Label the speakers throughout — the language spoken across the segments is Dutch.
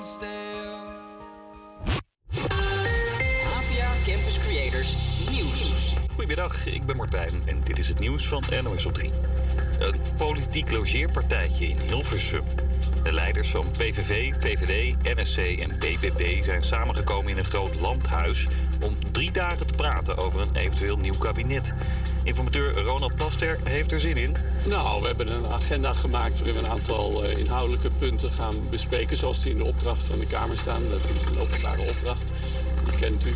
Speaker 1: APA Campus Creators Nieuws.
Speaker 2: Goedemiddag, ik ben Martijn en dit is het nieuws van NOS op 3. Een politiek logeerpartijtje in Hilversum. De leiders van PVV, VVD, NSC en BBB zijn samengekomen in een groot landhuis om drie dagen te praten over een eventueel nieuw kabinet. Informateur Ronald Plasterk heeft er zin in.
Speaker 3: Nou, we hebben een agenda gemaakt waarin we een aantal eh, inhoudelijke punten gaan bespreken. Zoals die in de opdracht van de Kamer staan. Dat is een openbare opdracht. Die kent u.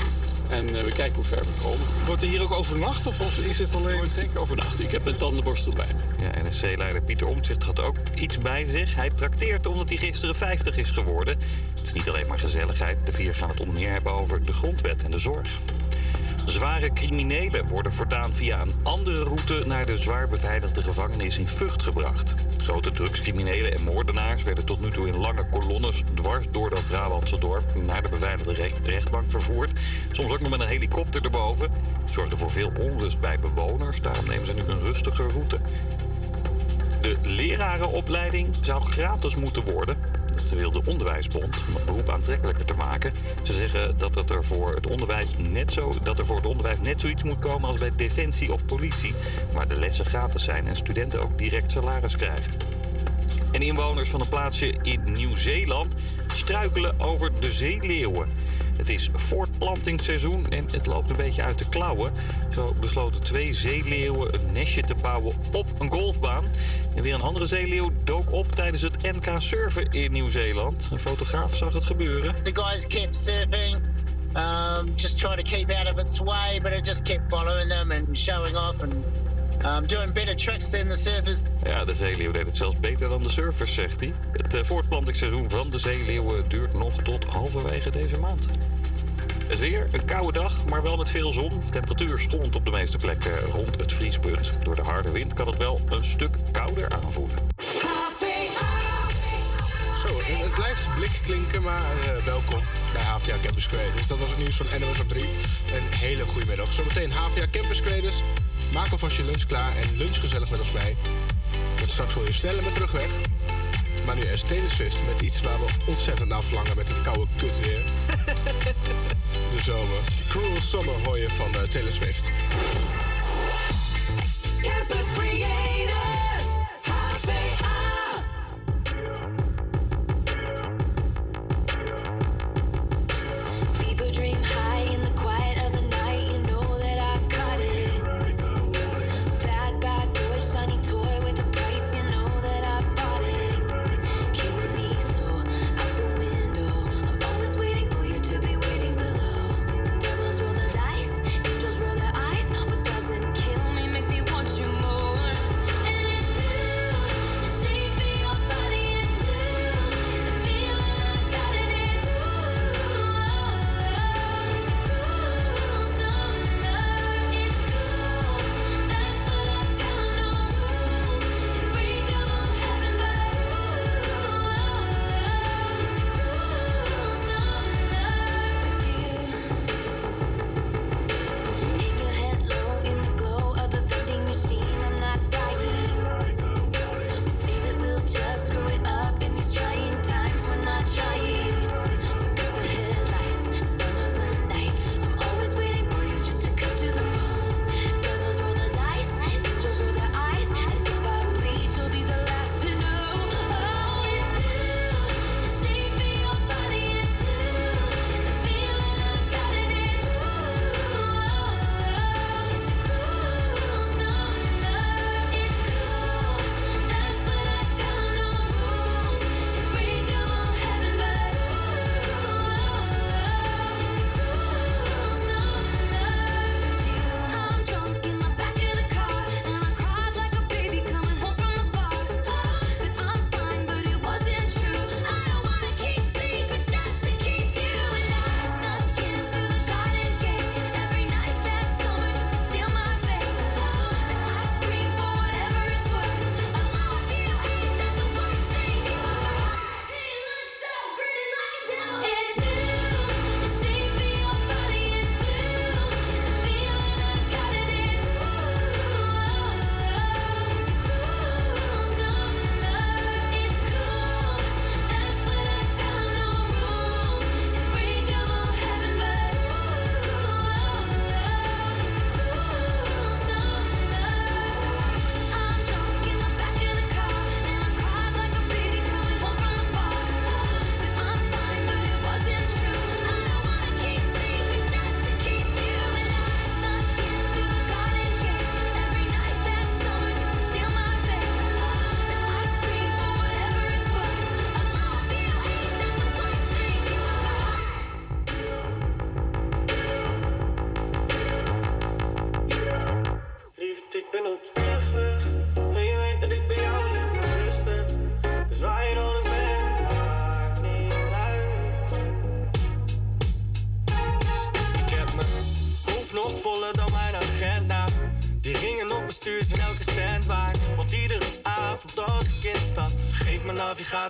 Speaker 3: En eh, we kijken hoe ver we komen.
Speaker 4: Wordt er hier ook overnacht of, of is het alleen...
Speaker 3: Wordt zeker overnacht. Ik heb een tandenborstel bij me.
Speaker 2: Ja, NSC-leider Pieter Omtzigt had ook iets bij zich. Hij trakteert omdat hij gisteren 50 is geworden. Het is niet alleen maar gezelligheid. De vier gaan het onder meer hebben over de grondwet en de zorg. Zware criminelen worden voortaan via een andere route naar de zwaar beveiligde gevangenis in Vught gebracht. Grote drugscriminelen en moordenaars werden tot nu toe in lange kolonnes dwars door dat Brabantse dorp naar de beveiligde recht- rechtbank vervoerd. Soms ook nog met een helikopter erboven. Zorgde voor veel onrust bij bewoners, daarom nemen ze nu een rustige route. De lerarenopleiding zou gratis moeten worden. Dat wil de Onderwijsbond om het beroep aantrekkelijker te maken. Ze zeggen dat, het er voor het onderwijs net zo, dat er voor het onderwijs net zoiets moet komen als bij defensie of politie. Waar de lessen gratis zijn en studenten ook direct salaris krijgen. En inwoners van een plaatsje in Nieuw-Zeeland struikelen over de zeeleeuwen. Het is voortplantingsseizoen en het loopt een beetje uit de klauwen. Zo besloten twee zeeleeuwen een nestje te bouwen op een golfbaan. En weer een andere zeeleeuw dook op tijdens het NK surfen in Nieuw-Zeeland. Een fotograaf zag het gebeuren.
Speaker 5: The guys kept surfing, um, just trying to keep out of its way, but it just kept following them and showing off and um, doing better tricks than the surfers.
Speaker 2: Ja, de zeeleeuw deed het zelfs beter dan de surfers, zegt hij. Het eh, voortplantingsseizoen van de zeeleeuwen duurt nog tot halverwege deze maand. Het weer, een koude dag, maar wel met veel zon. Temperatuur stond op de meeste plekken rond het vriespunt. Door de harde wind kan het wel een stuk kouder aanvoelen.
Speaker 4: Zo, het blijft blik klinken, maar eh, welkom bij HVA Campus Creators. Dat was het nieuws van NOS op 3. Een hele goede middag. Zometeen HVA Campus Creators. Maak alvast je lunch klaar en lunch gezellig met ons mee. Want straks wil je sneller met terugweg. Maar nu eerst Taylor Swift met iets waar we ontzettend naar verlangen met het koude kut weer. De zomer. Cruel Summer hoor je van eh, Taylor Swift.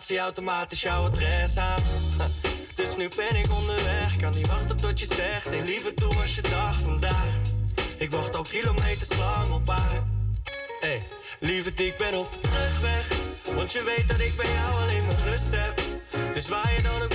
Speaker 6: automatisch jouw adres aan. Dus nu ben ik onderweg, kan niet wachten tot je zegt. Nee, liever toe als je dag vandaag. Ik wacht al kilometers lang op haar. Hey, lieverd, ik ben op de terugweg. Want je weet dat ik bij jou alleen mijn rust heb. Dus waar je dan ook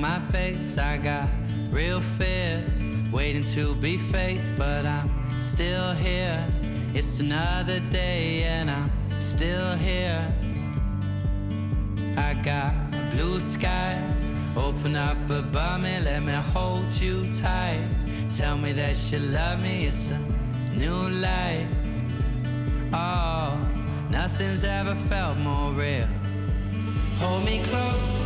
Speaker 7: my face. I got real fears waiting to be faced, but I'm still here. It's another day and I'm still here. I got blue skies. Open up above me, let me hold you tight. Tell me that you love me, it's a new life. Oh, nothing's ever felt more real. Hold me close.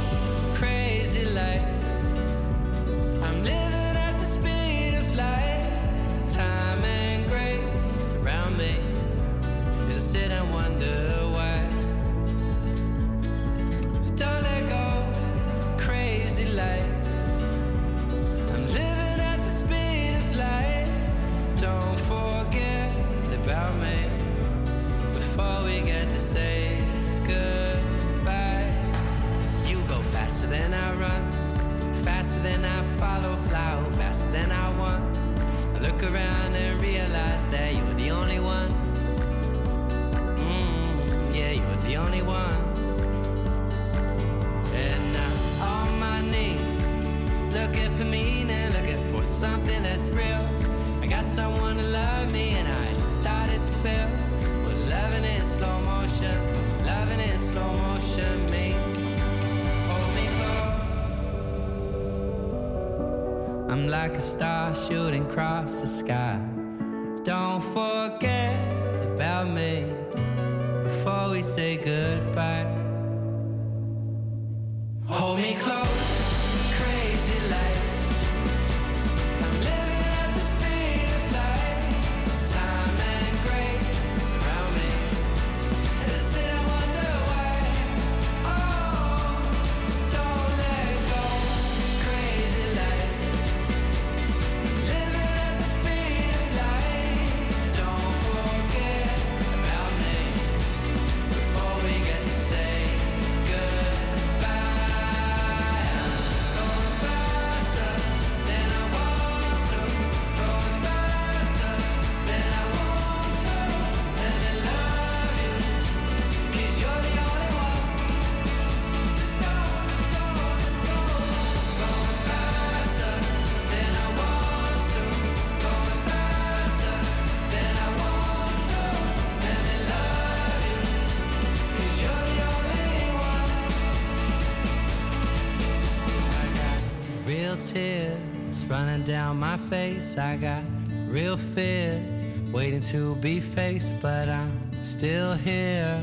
Speaker 8: Running down my face. I got real fears waiting to be faced, but I'm still here.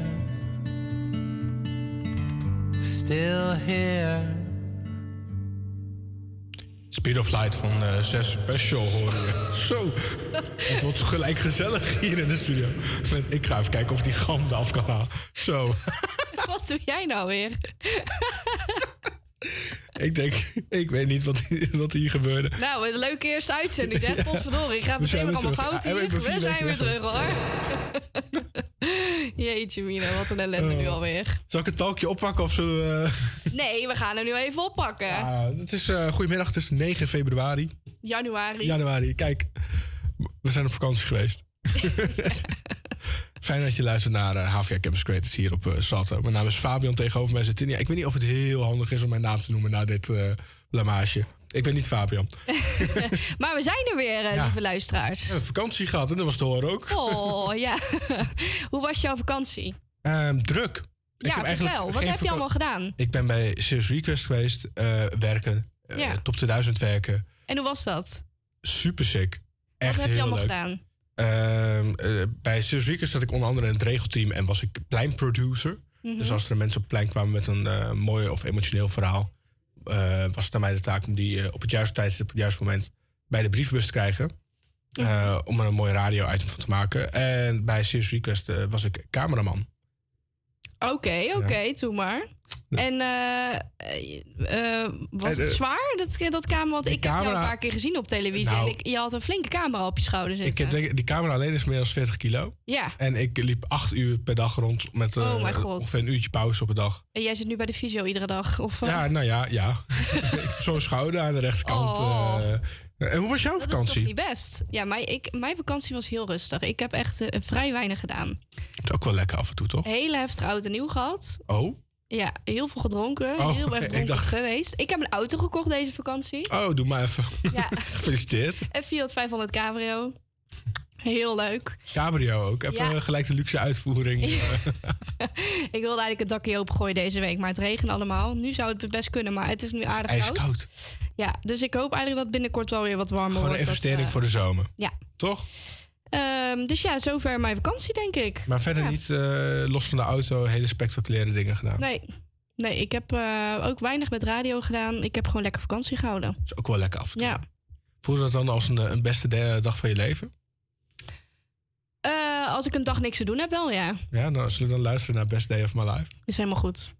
Speaker 8: Still here.
Speaker 4: Speed of Light van eh 6 Special horen je. Zo. Het wordt gelijk gezellig hier in de studio. Met, ik ga even kijken of die gam eraf kan halen. Zo.
Speaker 9: Wat doe jij nou weer?
Speaker 4: Ik denk, ik weet niet wat, wat hier gebeurde.
Speaker 9: Nou, een leuke eerste uitzending, hè? Potverdorie, ik ga meteen weer
Speaker 4: weer
Speaker 9: allemaal fout hier. We zijn weer terug, hoor. Jeetje mina, wat een ellende nu alweer.
Speaker 4: Zal ik het talkje oppakken of we...
Speaker 9: Nee, we gaan hem nu even oppakken.
Speaker 4: Het is, eh goedemiddag, het is 9 februari.
Speaker 9: Januari.
Speaker 4: Januari, kijk. We zijn op vakantie geweest. Fijn dat je luistert naar eh HVA Campus Creators hier op Salto. Mijn naam is Fabian, tegenover mij zit Tinia. Ik weet niet of het heel handig is om mijn naam te noemen na dit blamage. Ik ben niet Fabian.
Speaker 9: Maar we zijn er weer,
Speaker 4: Ja.
Speaker 9: lieve luisteraars.
Speaker 4: We hebben vakantie gehad en dat was te horen ook.
Speaker 9: Oh, ja. Hoe was jouw vakantie?
Speaker 4: Ehm, druk. Ik
Speaker 9: ja,
Speaker 4: heb
Speaker 9: vertel. Wat heb je allemaal gedaan?
Speaker 4: Ik ben bij Serious Request geweest, werken,
Speaker 9: Ja.
Speaker 4: top 2000 werken.
Speaker 9: En hoe was dat?
Speaker 4: Super sick. Echt
Speaker 9: Wat heb je allemaal
Speaker 4: leuk.
Speaker 9: gedaan?
Speaker 4: Eh, bij Serious Request zat ik onder andere in het regelteam en was ik pleinproducer.
Speaker 9: Mhm.
Speaker 4: Dus als er mensen op het plein kwamen met een eh, mooi of emotioneel verhaal, eh, was het aan mij de taak om die op het juiste tijdstip, op het juiste moment bij de brievenbus te krijgen. eh, om er een mooi radio-item van te maken. En bij Serious Request was ik cameraman.
Speaker 9: Oké, oké, doe maar. En eh, was
Speaker 4: En,
Speaker 9: het zwaar, dat, dat camera? Want ik heb jou een paar keer gezien op televisie.
Speaker 4: Nou,
Speaker 9: en ik, je had een flinke camera op je schouder
Speaker 4: Ik
Speaker 9: zitten.
Speaker 4: heb, denk- die camera alleen is meer dan 40 kilo.
Speaker 9: Ja,
Speaker 4: En ik liep acht uur per dag rond met
Speaker 9: Oh mijn god.
Speaker 4: ongeveer een uurtje pauze op een dag.
Speaker 9: en jij zit nu bij de fysio iedere dag? Of,
Speaker 4: Ja, nou ja, ja. ik zo'n schouder aan de rechterkant.
Speaker 9: Oh.
Speaker 4: Eh. en hoe was jouw
Speaker 9: dat is toch
Speaker 4: vakantie?
Speaker 9: niet best? Ja, mijn, ik, mijn vakantie was heel rustig. Ik heb echt eh, vrij weinig gedaan.
Speaker 4: Het is ook wel lekker af en toe, toch?
Speaker 9: Hele heftig oud en nieuw gehad.
Speaker 4: Oh?
Speaker 9: Ja, heel veel gedronken.
Speaker 4: Oh,
Speaker 9: heel erg
Speaker 4: ik
Speaker 9: dronken
Speaker 4: dacht-
Speaker 9: geweest. Ik heb een auto gekocht deze vakantie.
Speaker 4: Oh, doe maar even.
Speaker 9: Ja,
Speaker 4: Gefeliciteerd.
Speaker 9: een Fiat 500 Cabrio. Heel leuk.
Speaker 4: Cabrio ook. Even
Speaker 9: Ja.
Speaker 4: gelijk de luxe uitvoering. Eh,
Speaker 9: Ik wilde eigenlijk het dakje opengooien deze week, maar het regent allemaal. Nu zou het best kunnen, maar het is nu aardig koud.
Speaker 4: ijskoud.
Speaker 9: Ja, dus ik hoop eigenlijk dat binnenkort wel weer wat warmer
Speaker 4: Gewoon een
Speaker 9: wordt.
Speaker 4: investering
Speaker 9: eh,
Speaker 4: voor de zomer.
Speaker 9: Ja.
Speaker 4: Toch?
Speaker 9: Ehm, dus ja, zover mijn vakantie, denk ik.
Speaker 4: Maar verder
Speaker 9: Ja.
Speaker 4: niet eh, los van de auto hele spectaculaire dingen gedaan.
Speaker 9: Nee. Nee, ik heb ook weinig met radio gedaan. Ik heb gewoon lekker vakantie gehouden.
Speaker 4: Dat is ook wel lekker af.
Speaker 9: Ja.
Speaker 4: Voelde dat dan als een, een beste dag van je leven?
Speaker 9: Eh, als ik een dag niks te doen heb, wel ja.
Speaker 4: Ja, dan zullen we dan luisteren naar Best Day of My Life.
Speaker 9: Is helemaal goed.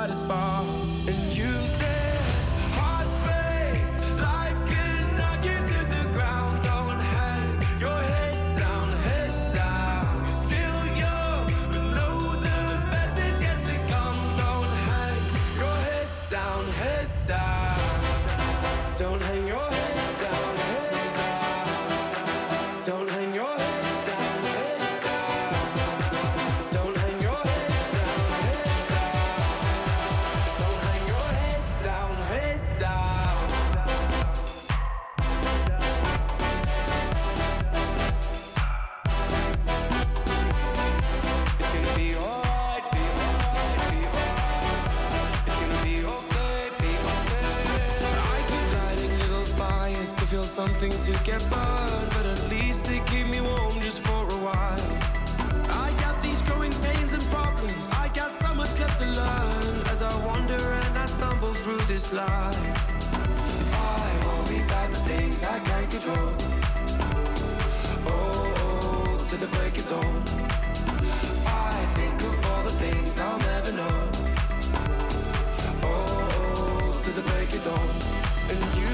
Speaker 10: satisfied to the
Speaker 11: break of dawn. And you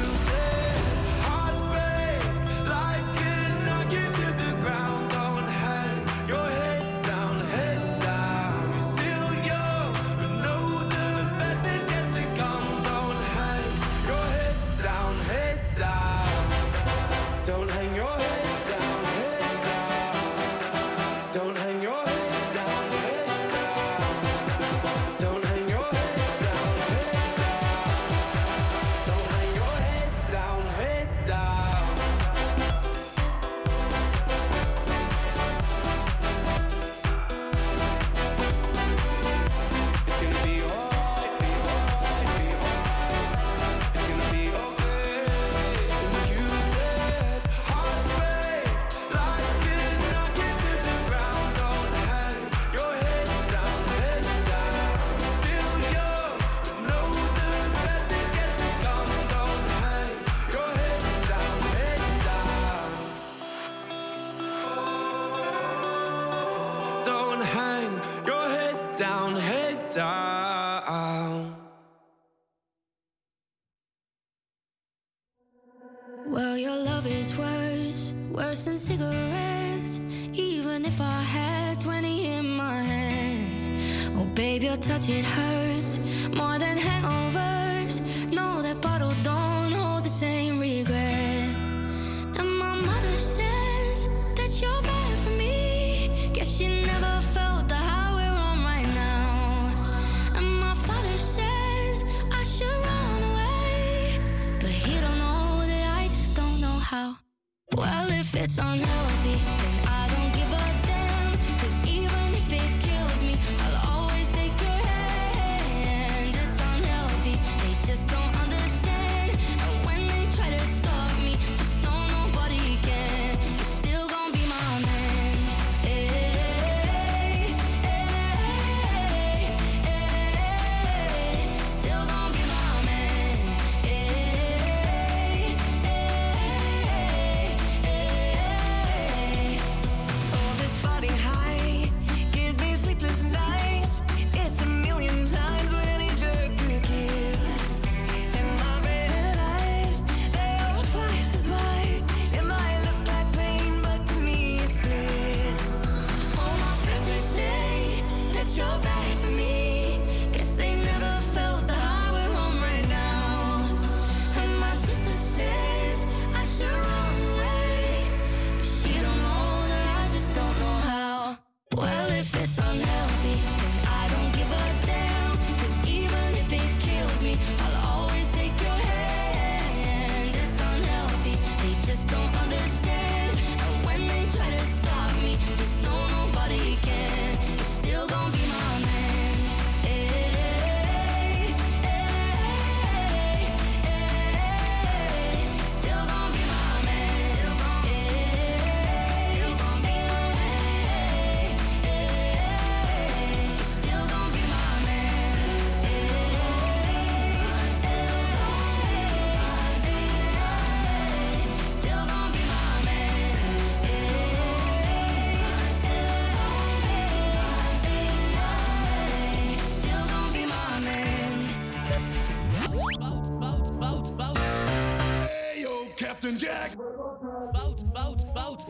Speaker 12: touch, it hurts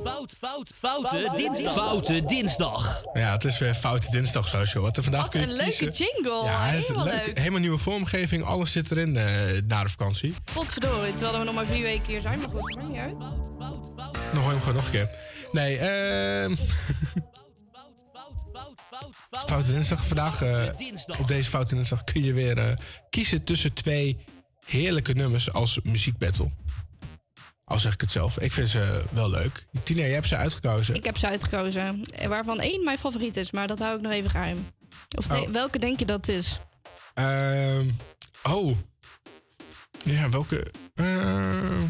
Speaker 13: Fout, fout, foute dinsdag. Foute dinsdag.
Speaker 4: Ja, het is weer Foute Dinsdag social. Wat er vandaag
Speaker 7: Wat
Speaker 4: kun je
Speaker 7: een leuke
Speaker 4: kiezen.
Speaker 7: jingle.
Speaker 4: Ja, hij is
Speaker 7: Helemaal
Speaker 4: leuk.
Speaker 7: leuk.
Speaker 4: Helemaal nieuwe vormgeving. Alles zit erin eh, na de vakantie.
Speaker 7: Godverdorie, terwijl we nog maar vier weken hier zijn. Maar goed, maakt niet uit.
Speaker 4: Nog hoor je hem gewoon nog een keer. Nee, ehm Foute Dinsdag. Vandaag, eh, op deze Foute Dinsdag, kun je weer eh, kiezen tussen twee heerlijke nummers als muziekbattle. Al zeg ik het zelf. Ik vind ze wel leuk. Tina, jij hebt ze uitgekozen.
Speaker 7: Ik heb ze uitgekozen. eh, Waarvan één mijn favoriet is, maar dat hou ik nog even geheim. Of de-
Speaker 4: Oh.
Speaker 7: welke denk je dat het is?
Speaker 4: Ehm, oh. Ja, welke? Ehm,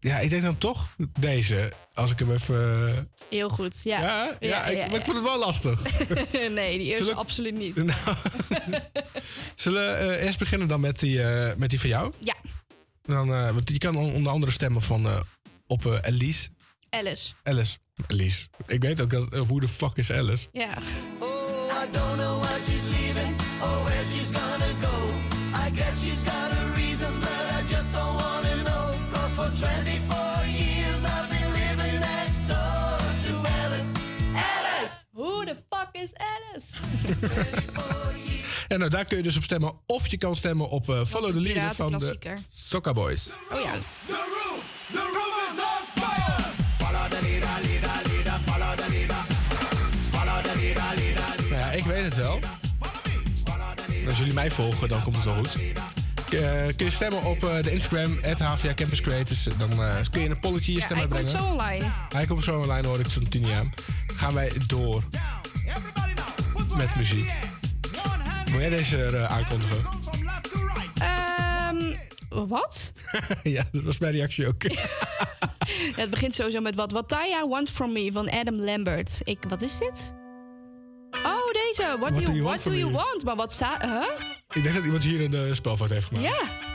Speaker 4: ja, ik denk dan toch deze. Als ik hem even... eh,
Speaker 7: Heel goed, ja.
Speaker 4: Ja, ja, ik, maar ik vond het wel lastig.
Speaker 7: nee, die eerste
Speaker 4: Zullen-
Speaker 7: absoluut niet.
Speaker 4: Nou, Zullen we eh, eerst beginnen dan met die, eh, met die van jou?
Speaker 7: Ja,
Speaker 4: Dan, eh, want je kan on- onder andere stemmen van, eh, op eh, Elise.
Speaker 7: Alice.
Speaker 4: Alice. Elise. Ik weet ook dat... hoe de fuck is Alice?
Speaker 7: Ja.
Speaker 10: Oh, I don't know why she's leaving or where she's gonna go. I guess she's got her reasons, but I just don't wanna know. Cause for 24 years I've been living next door to Alice. Alice!
Speaker 7: Who the fuck is Alice?
Speaker 4: En nou, daar kun je dus op stemmen. Of je kan stemmen op eh, Follow the Leader van de. Soccer Boys.
Speaker 7: Oh ja.
Speaker 10: The room is on fire! Follow the leader, leader, leader, follow the leader. Follow the leader, leader,
Speaker 4: Nou ja, ik weet het wel. Als jullie mij volgen, dan komt het wel goed. Eh, kun je stemmen op eh, de Instagram, HVA Campus Creators. Dan eh, kun je een polletje je
Speaker 7: Ja,
Speaker 4: stem
Speaker 7: hij komt
Speaker 4: uitbrengen.
Speaker 7: zo online.
Speaker 4: Hij komt zo online, hoor ik zo'n tien jaar. Gaan wij door met muziek. Wil jij deze eh, aankondigen?
Speaker 7: Ehm, wat?
Speaker 4: ja, dat was mijn reactie ook.
Speaker 7: Ja, het begint sowieso met wat. What Taya Want From Me van Adam Lambert. Ik, wat is dit? Oh, deze. What, do you, what do
Speaker 4: from
Speaker 7: you
Speaker 4: me?
Speaker 7: want? Maar wat staat... Huh?
Speaker 4: ik denk dat iemand hier een eh, spelfout heeft gemaakt.
Speaker 7: Ja.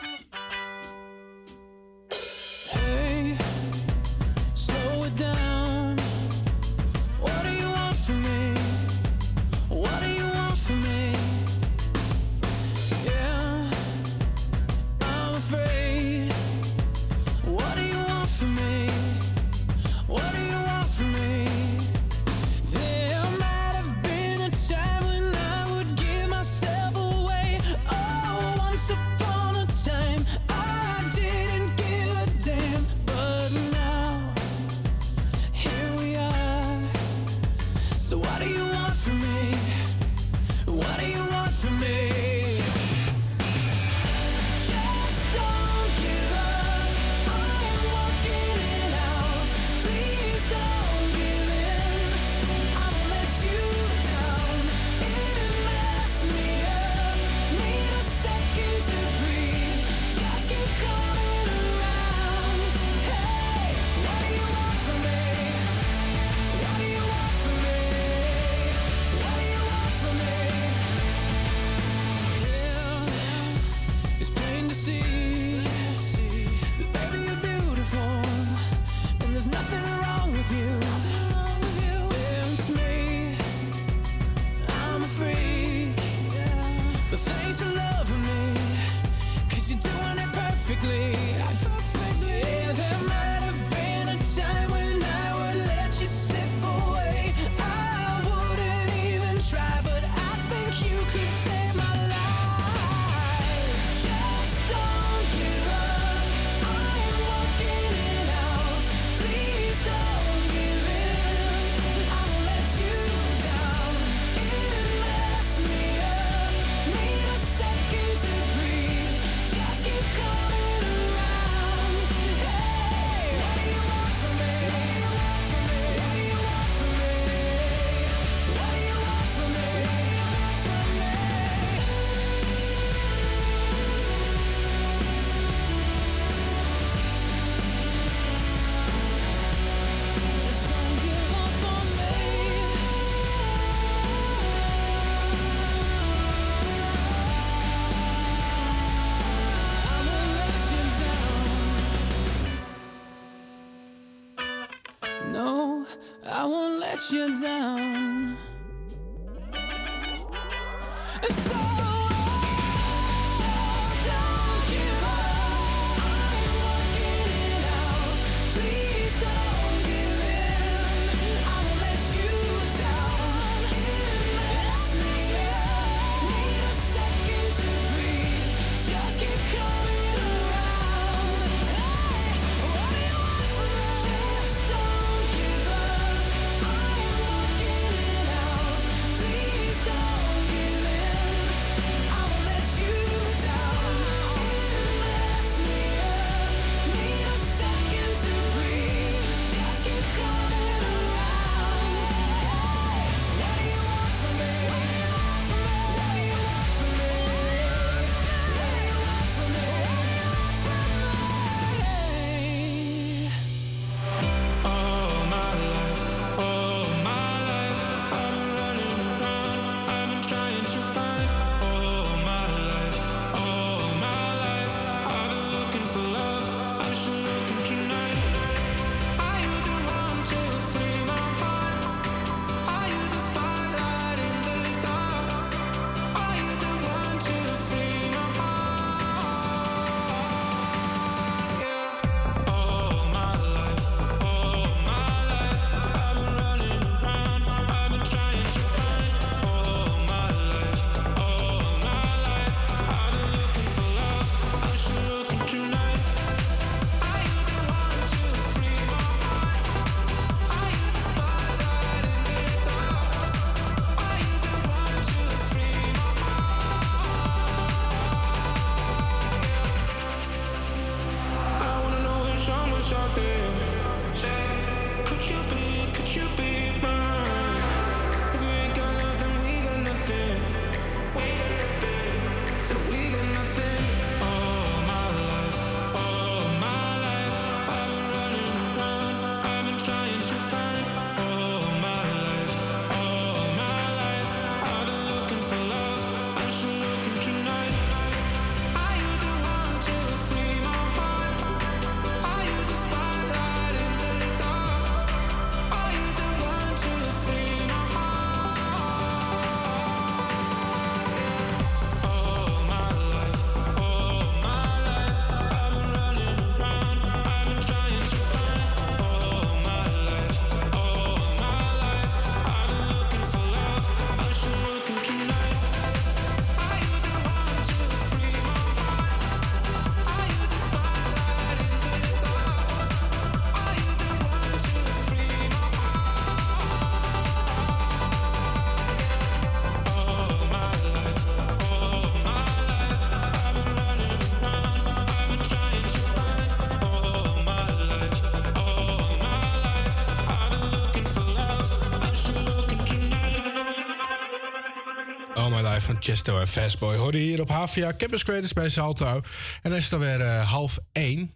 Speaker 7: Chesto en Fastboy. Hoorde je hier op HVA Campus Creators bij Salto. En dan is het alweer eh, half één.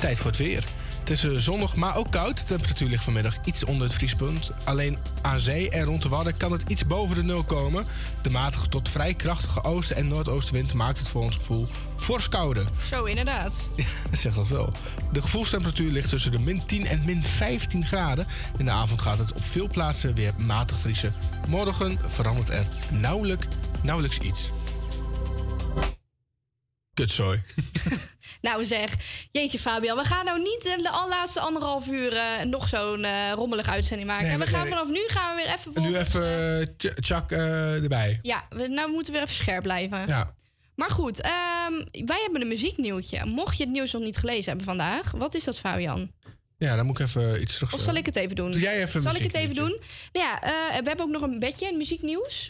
Speaker 7: Tijd voor het weer. Het is eh, zonnig, maar ook koud. De temperatuur ligt vanmiddag iets onder het vriespunt. Alleen aan zee en rond de Wadden kan het iets boven de nul komen. De matige tot vrij krachtige oosten- en noordoostenwind maakt het voor ons gevoel fors kouder.
Speaker 9: Zo, inderdaad.
Speaker 7: Zeg dat wel. De gevoelstemperatuur ligt tussen de min 10 en min 15 graden. In de avond gaat het op veel plaatsen weer matig vriezen. Morgen verandert er nauwelijks, nauwelijks iets. Kutzooi.
Speaker 9: Nou zeg, jeetje Fabian, we gaan nou niet de allerlaatste anderhalf uur eh, nog zo'n eh, rommelige uitzending maken.
Speaker 7: Nee,
Speaker 9: en we
Speaker 7: nee,
Speaker 9: gaan
Speaker 7: nee.
Speaker 9: vanaf nu gaan we weer even...
Speaker 7: En nu even Chuck eh, erbij.
Speaker 9: Ja, we, nou moeten we weer even scherp blijven.
Speaker 7: Ja.
Speaker 9: Maar goed, ehm, wij hebben een muzieknieuwtje. Mocht je het nieuws nog niet gelezen hebben vandaag, wat is dat Fabian?
Speaker 7: Ja, dan moet ik even iets terug.
Speaker 9: Of zal ik het even doen?
Speaker 7: Doe jij even
Speaker 9: Zal ik het even doen? Nou ja, we hebben ook nog een bedje, een muzieknieuws.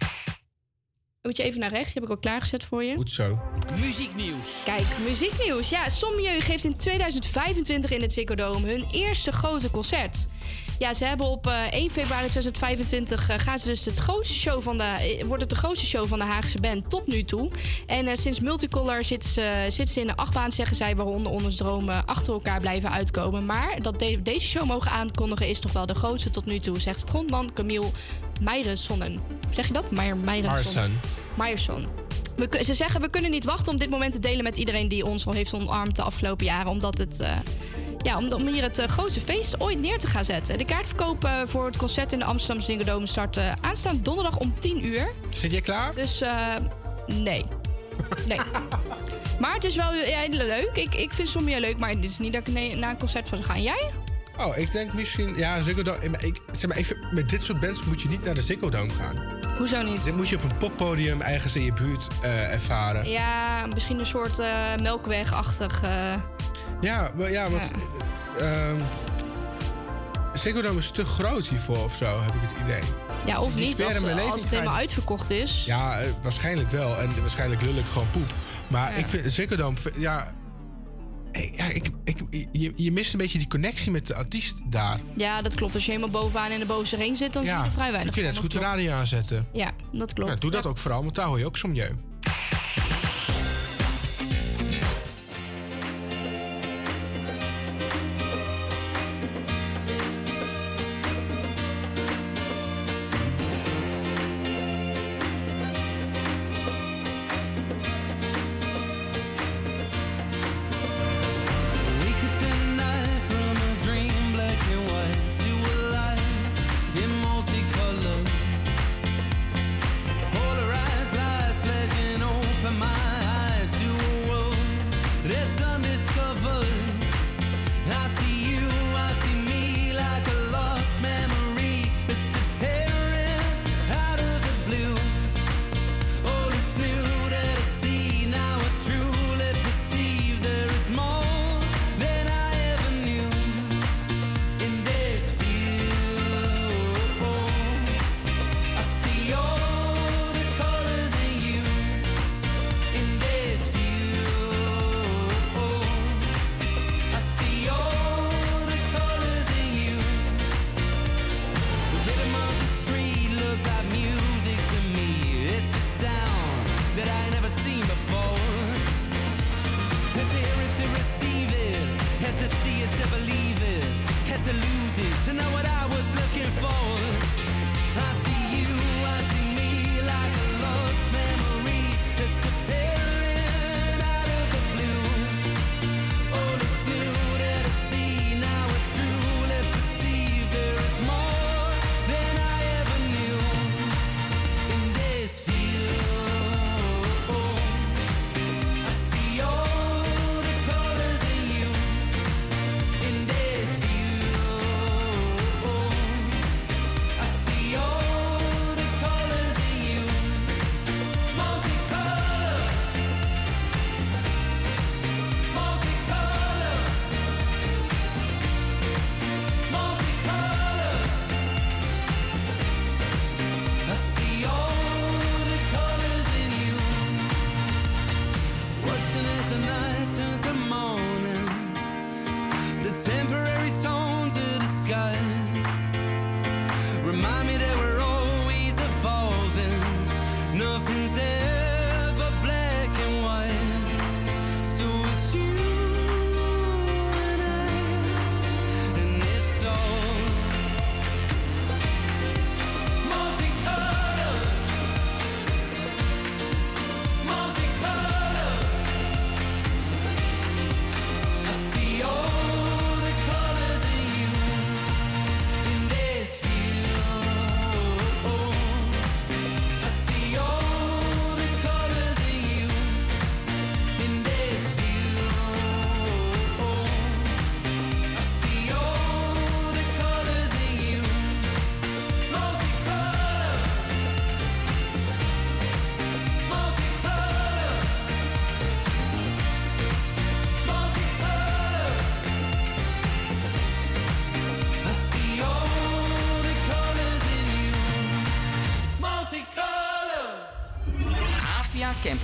Speaker 9: Moet je even naar rechts, die heb ik al klaargezet voor je.
Speaker 7: Goed zo.
Speaker 1: Muzieknieuws.
Speaker 9: Kijk, muzieknieuws. Ja, Sommieu geeft in 2025 in het Ziggo Dome hun eerste grote concert. Ja, ze hebben op eh, 1 februari 2025 eh, gaan ze dus het grootste show van de, eh, wordt het de grootste show van de Haagse band tot nu toe. En eh, sinds Multicolor zit ze, zit ze in de achtbaan, zeggen zij, waaronder onze dromen achter elkaar blijven uitkomen. Maar dat de- deze show mogen aankondigen is toch wel de grootste tot nu toe, zegt frontman Camille Meijersonnen. Zeg je dat? Meijer, Meijersonnen. Meyerson. We, ze zeggen we kunnen niet wachten om dit moment te delen met iedereen die ons al heeft omarmd de afgelopen jaren. Omdat het. eh, ja, om, om hier het eh, grootste feest ooit neer te gaan zetten. De kaartverkoop eh, voor het concert in de Amsterdam Ziggo Dome start eh, aanstaande donderdag om 10 uur.
Speaker 7: Zit jij klaar?
Speaker 9: Dus eh, nee. Nee. maar het is wel ja, leuk. Ik, ik vind Sommige leuk, maar dit is niet dat ik naar een concert van ga. Jij?
Speaker 7: Oh, ik denk misschien... Ja, Ziggo Dome... maar Ik, zeg maar, ik vind- met dit soort bands moet je niet naar de Ziggo Dome gaan.
Speaker 9: Hoezo niet?
Speaker 7: Dit moet je op een poppodium ergens in je buurt ervaren.
Speaker 9: Ja, misschien een soort eh, melkwegachtig.
Speaker 7: Ja, maar, ja want... eh, ehm, is te groot hiervoor of zo, heb ik het idee.
Speaker 9: ja, of niet als, als het helemaal uitverkocht is.
Speaker 7: Ja, eh, waarschijnlijk wel. En waarschijnlijk lul ik gewoon poep. Maar
Speaker 9: Ja.
Speaker 7: ik vind vind- Ja, eh, ja ik, ik, je, je mist een beetje die connectie met de artiest daar.
Speaker 9: Ja, dat klopt. Als je helemaal bovenaan in de bovenste ring zit, dan zie je er vrij
Speaker 7: dan
Speaker 9: weinig
Speaker 7: kun je net goed de radio aanzetten.
Speaker 9: Ja, dat klopt.
Speaker 7: Ja, doe dat ook vooral, want daar hoor je ook somjeu.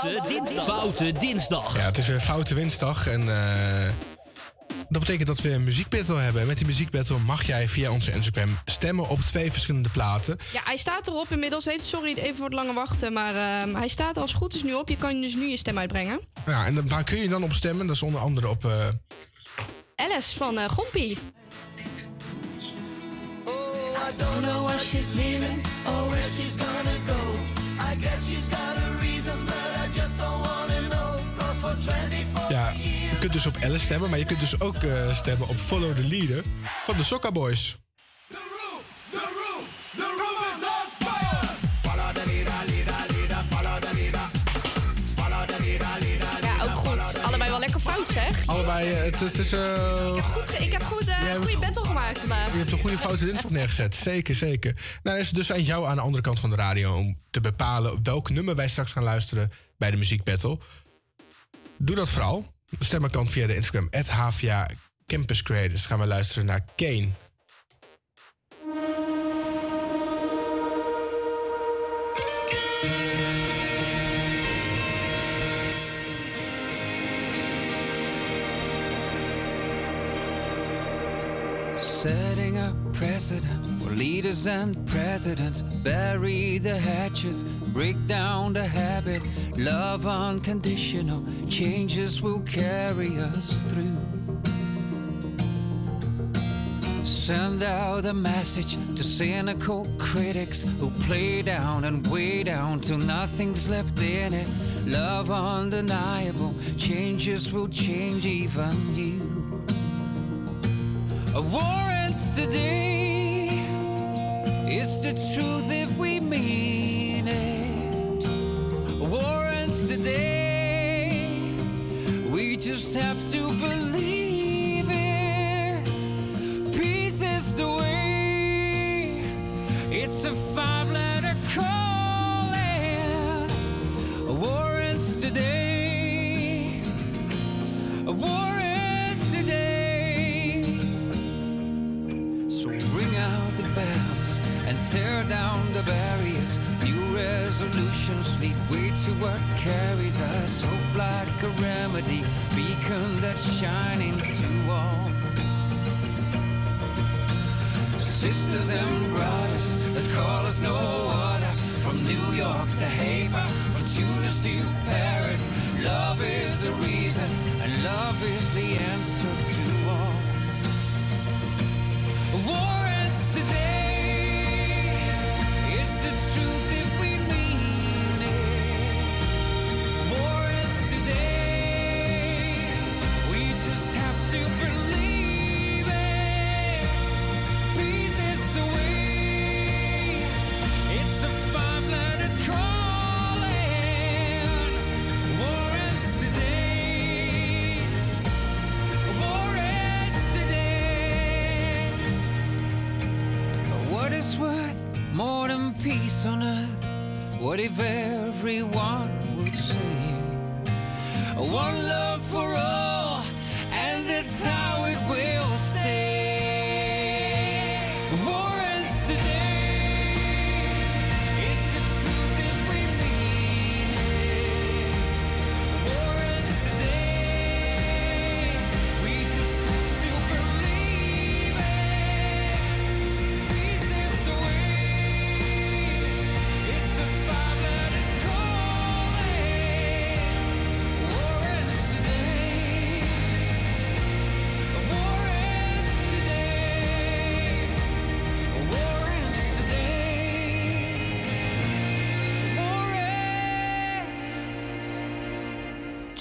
Speaker 13: Foute dinsdag. Foute dinsdag.
Speaker 4: Ja, het is weer Foute Winsdag en eh, dat betekent dat we een muziekbattle hebben. En met die muziekbattle mag jij via onze Instagram stemmen op twee verschillende platen.
Speaker 9: Ja, hij staat erop inmiddels. Heeft, sorry even voor het lange wachten, maar ehm, hij staat er als het goed is nu op. Je kan dus nu je stem uitbrengen.
Speaker 4: Ja, en waar kun je dan op stemmen? Dat is onder andere op... eh,
Speaker 9: Alice van eh Gompie.
Speaker 4: Kunt dus op Alice stemmen, maar je kunt dus ook eh, stemmen op Follow the Leader van de Sokka Boys.
Speaker 9: Ja, ook goed. Allebei wel lekker fout, zeg.
Speaker 4: Allebei, eh, het, het is... eh,
Speaker 9: Goed, ge- ik heb goed, eh goede battle gemaakt vandaag.
Speaker 4: Je hebt een goede foute dinsdag neergezet. Zeker, zeker. Nou, dan is het dus aan jou aan de andere kant van de radio om te bepalen welk nummer wij straks gaan luisteren bij de muziekbattle. Doe dat vooral. Stemmen kan via de Instagram HVA Campus Creators. Gaan we luisteren naar Kane.
Speaker 8: Setting a precedent leaders and presidents. Bury the hatches, break down the habit. Love unconditional, changes will carry us through. Send out a message to cynical critics who play down and weigh down till nothing's left in it. Love undeniable, changes will change even you. A warrants today is the truth if we mean it. Warrants today, we just have to believe it. Peace is the way, it's a five tear down the barriers. New resolutions lead way to what carries us. Hope like a remedy, beacon that's shining to all. Sisters and brothers, let's call us no other. From New York to Haver, from Tunis to Paris. Love is the reason, and love is the answer to all. War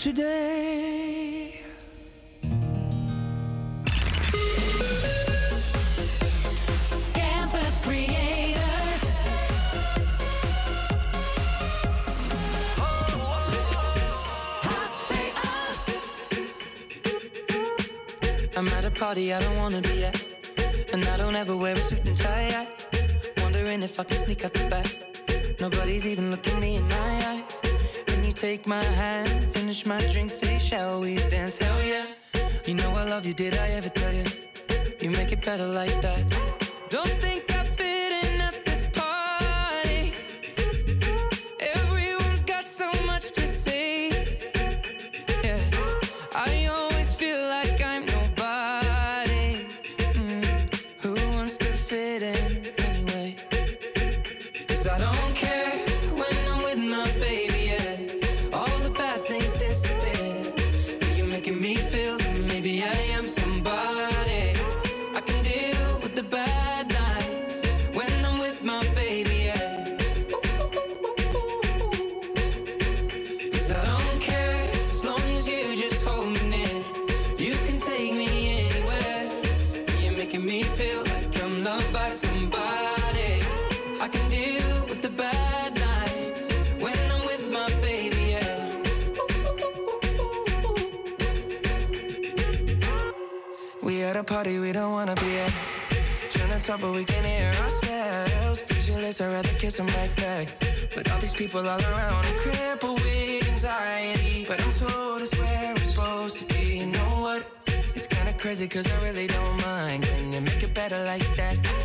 Speaker 8: today. Campus Creators. Oh,
Speaker 14: oh, oh.
Speaker 11: I'm at a party I don't wanna be at, and I don't ever wear a suit and tie. At. Wondering if I can sneak out the back. Nobody's even looking me in my eyes. When you take my hand finish my drink, say, shall we dance? Hell yeah. You know I love you, did I ever tell you? You make it better like that. Don't think talk, but we can't hear ourselves. Pictureless, I'd rather kiss them right back. But all these people all around, I'm crippled with anxiety. But I'm told it's where we're supposed to be. You know what? It's kinda crazy, cause I really don't mind. Can you make it better like that?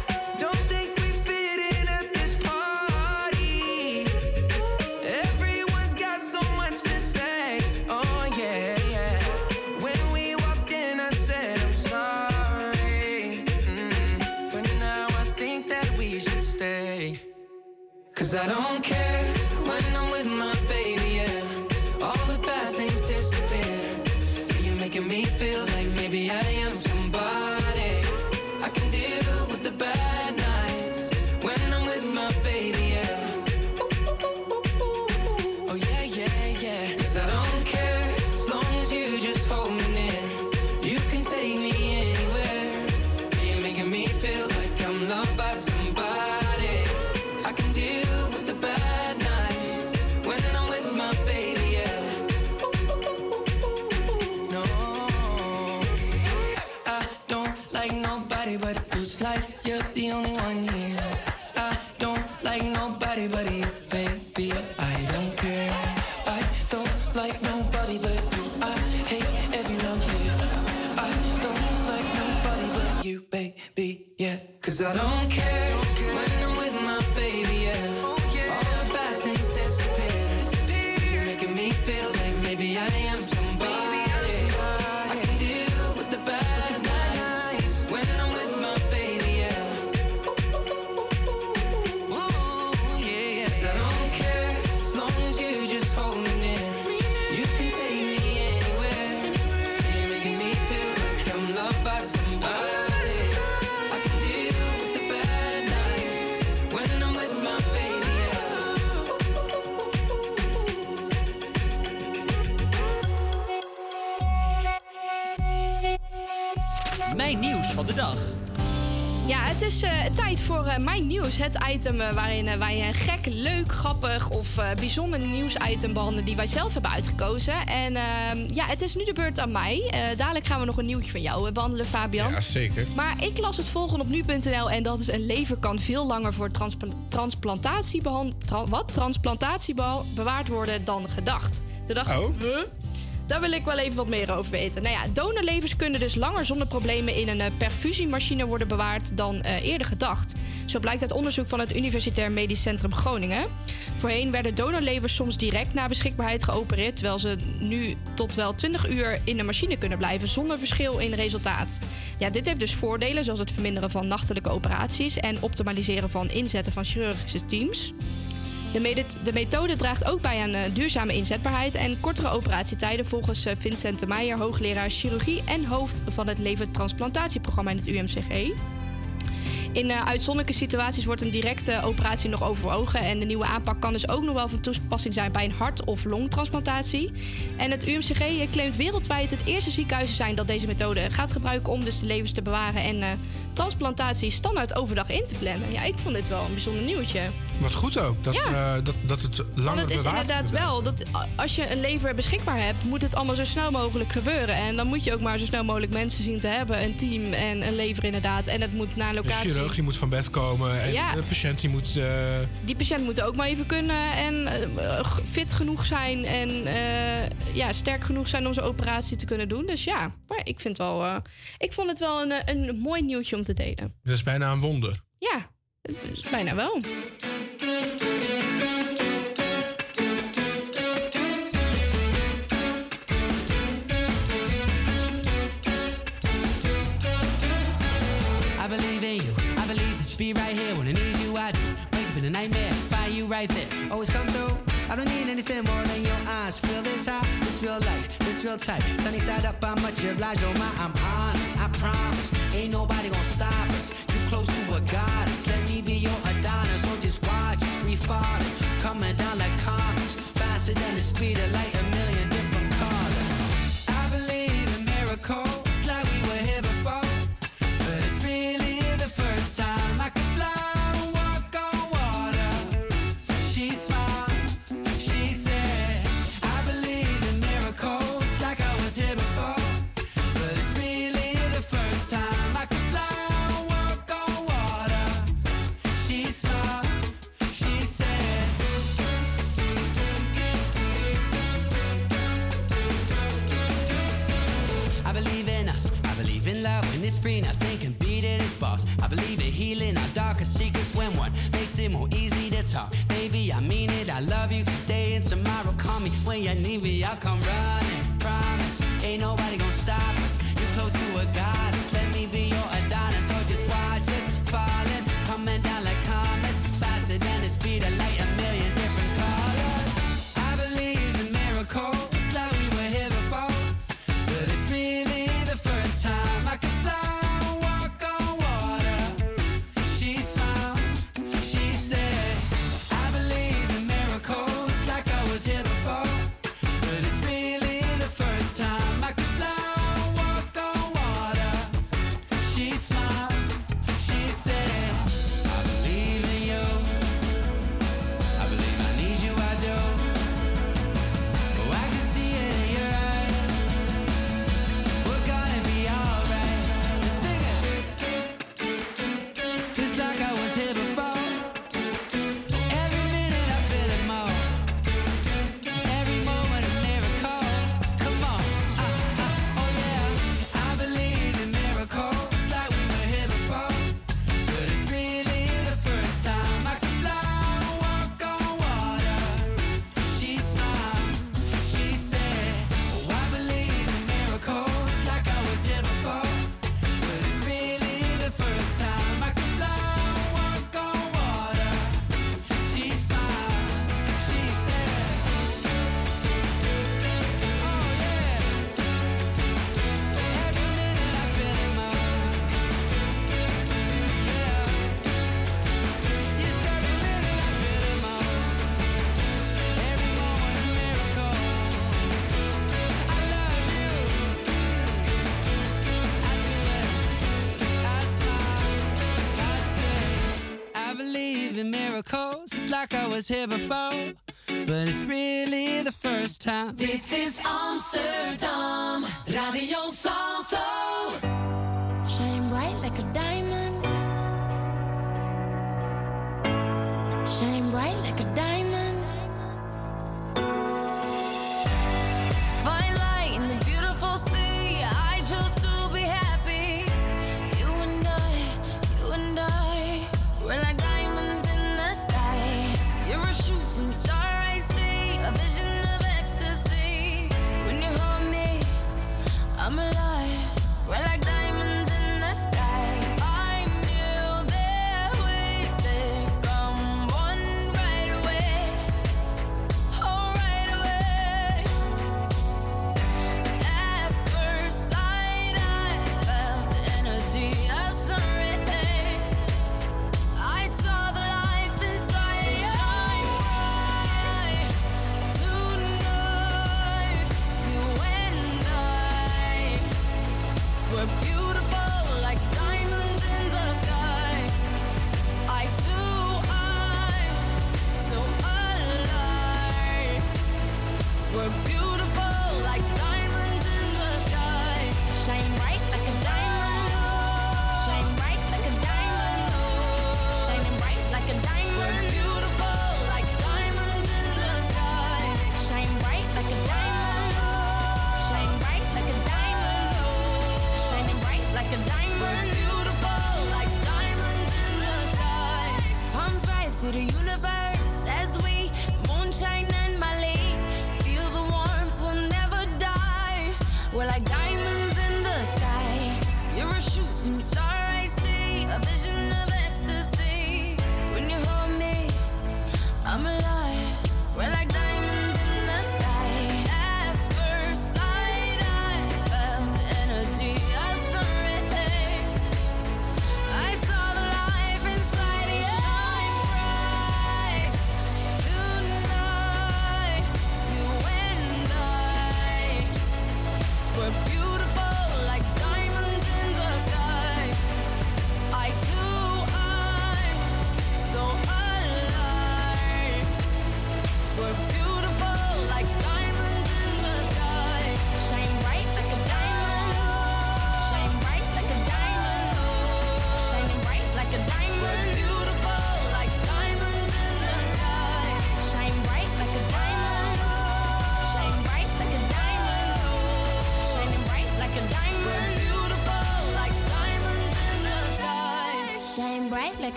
Speaker 9: Het item waarin eh, wij een gek, leuk, grappig of eh, bijzonder nieuwsitem behandelen die wij zelf hebben uitgekozen. En ehm, ja, het is nu de beurt aan mij. Eh, dadelijk gaan we nog een nieuwtje van jou eh, behandelen, Fabian.
Speaker 4: Ja, zeker.
Speaker 9: Maar ik las het volgende op nu.nl en dat is een lever kan veel langer voor transpla- transplantatie, tra- wat? transplantatie beha- bewaard worden dan gedacht. Toen dacht ik,
Speaker 4: Oh.
Speaker 9: huh? Daar wil ik wel even wat meer over weten. Nou ja, donorlevers kunnen dus langer zonder problemen in een perfusiemachine worden bewaard dan eerder gedacht. Zo blijkt uit onderzoek van het Universitair Medisch Centrum Groningen. Voorheen werden donorlevers soms direct na beschikbaarheid geopereerd, terwijl ze nu tot wel 20 uur in de machine kunnen blijven zonder verschil in resultaat. Ja, dit heeft dus voordelen zoals het verminderen van nachtelijke operaties en optimaliseren van inzetten van chirurgische teams. De, methode draagt ook bij aan eh, duurzame inzetbaarheid en kortere operatietijden volgens eh, Vincent de Meijer, hoogleraar chirurgie en hoofd van het levertransplantatieprogramma in het UMCG. In eh, uitzonderlijke situaties wordt een directe operatie nog overwogen. En de nieuwe aanpak kan dus ook nog wel van toepassing zijn bij een hart- of longtransplantatie. En het UMCG claimt wereldwijd het eerste ziekenhuis te zijn dat deze methode gaat gebruiken om dus de levens te bewaren en eh, transplantatie standaard overdag in te plannen. Ja, ik vond dit wel een bijzonder nieuwtje.
Speaker 4: Wat goed ook, dat,
Speaker 9: Ja.
Speaker 4: eh, dat, dat het langer
Speaker 9: Want het is inderdaad wel dat als je een lever beschikbaar hebt, moet het allemaal zo snel mogelijk gebeuren. En dan moet je ook maar zo snel mogelijk mensen zien te hebben, een team en een lever inderdaad. En het moet naar een
Speaker 4: De
Speaker 9: locatie.
Speaker 4: chirurg die moet van bed komen en
Speaker 9: Ja.
Speaker 4: de patiënt die moet... eh,
Speaker 9: Die patiënt moet ook maar even kunnen en eh, fit genoeg zijn en ja, sterk genoeg zijn om zijn operatie te kunnen doen. Dus ja, maar ik vind wel, ik vond het wel een, een mooi nieuwtje om te delen.
Speaker 4: dat is bijna een wonder.
Speaker 9: Ja, het is bijna wel.
Speaker 7: Nightmare, find you right there. Always come through. I don't need anything more than your eyes. Feel this high, this real life, this real tight. Sunny side up, I'm much obliged. Oh my, I'm honest. I promise, ain't nobody gonna stop us. You close to a goddess. Let me be your Adonis. Or just watch us. We falling, coming down like comets, faster than the speed of light. A million free. Nothing can beat it. It's boss. I believe in healing our darkest secrets when one makes it more easy to talk. Baby, I mean it. I love you today and tomorrow. Call me when you need me. I'll come running. Promise. Ain't nobody gonna stop us. You close to a goddess. Let me be your Adonis. Or just watch us falling, was here before, but it's really the first time.
Speaker 14: Dit is Amsterdam, Radio Salto.
Speaker 12: Shine bright like a diamond. Shine bright like a diamond.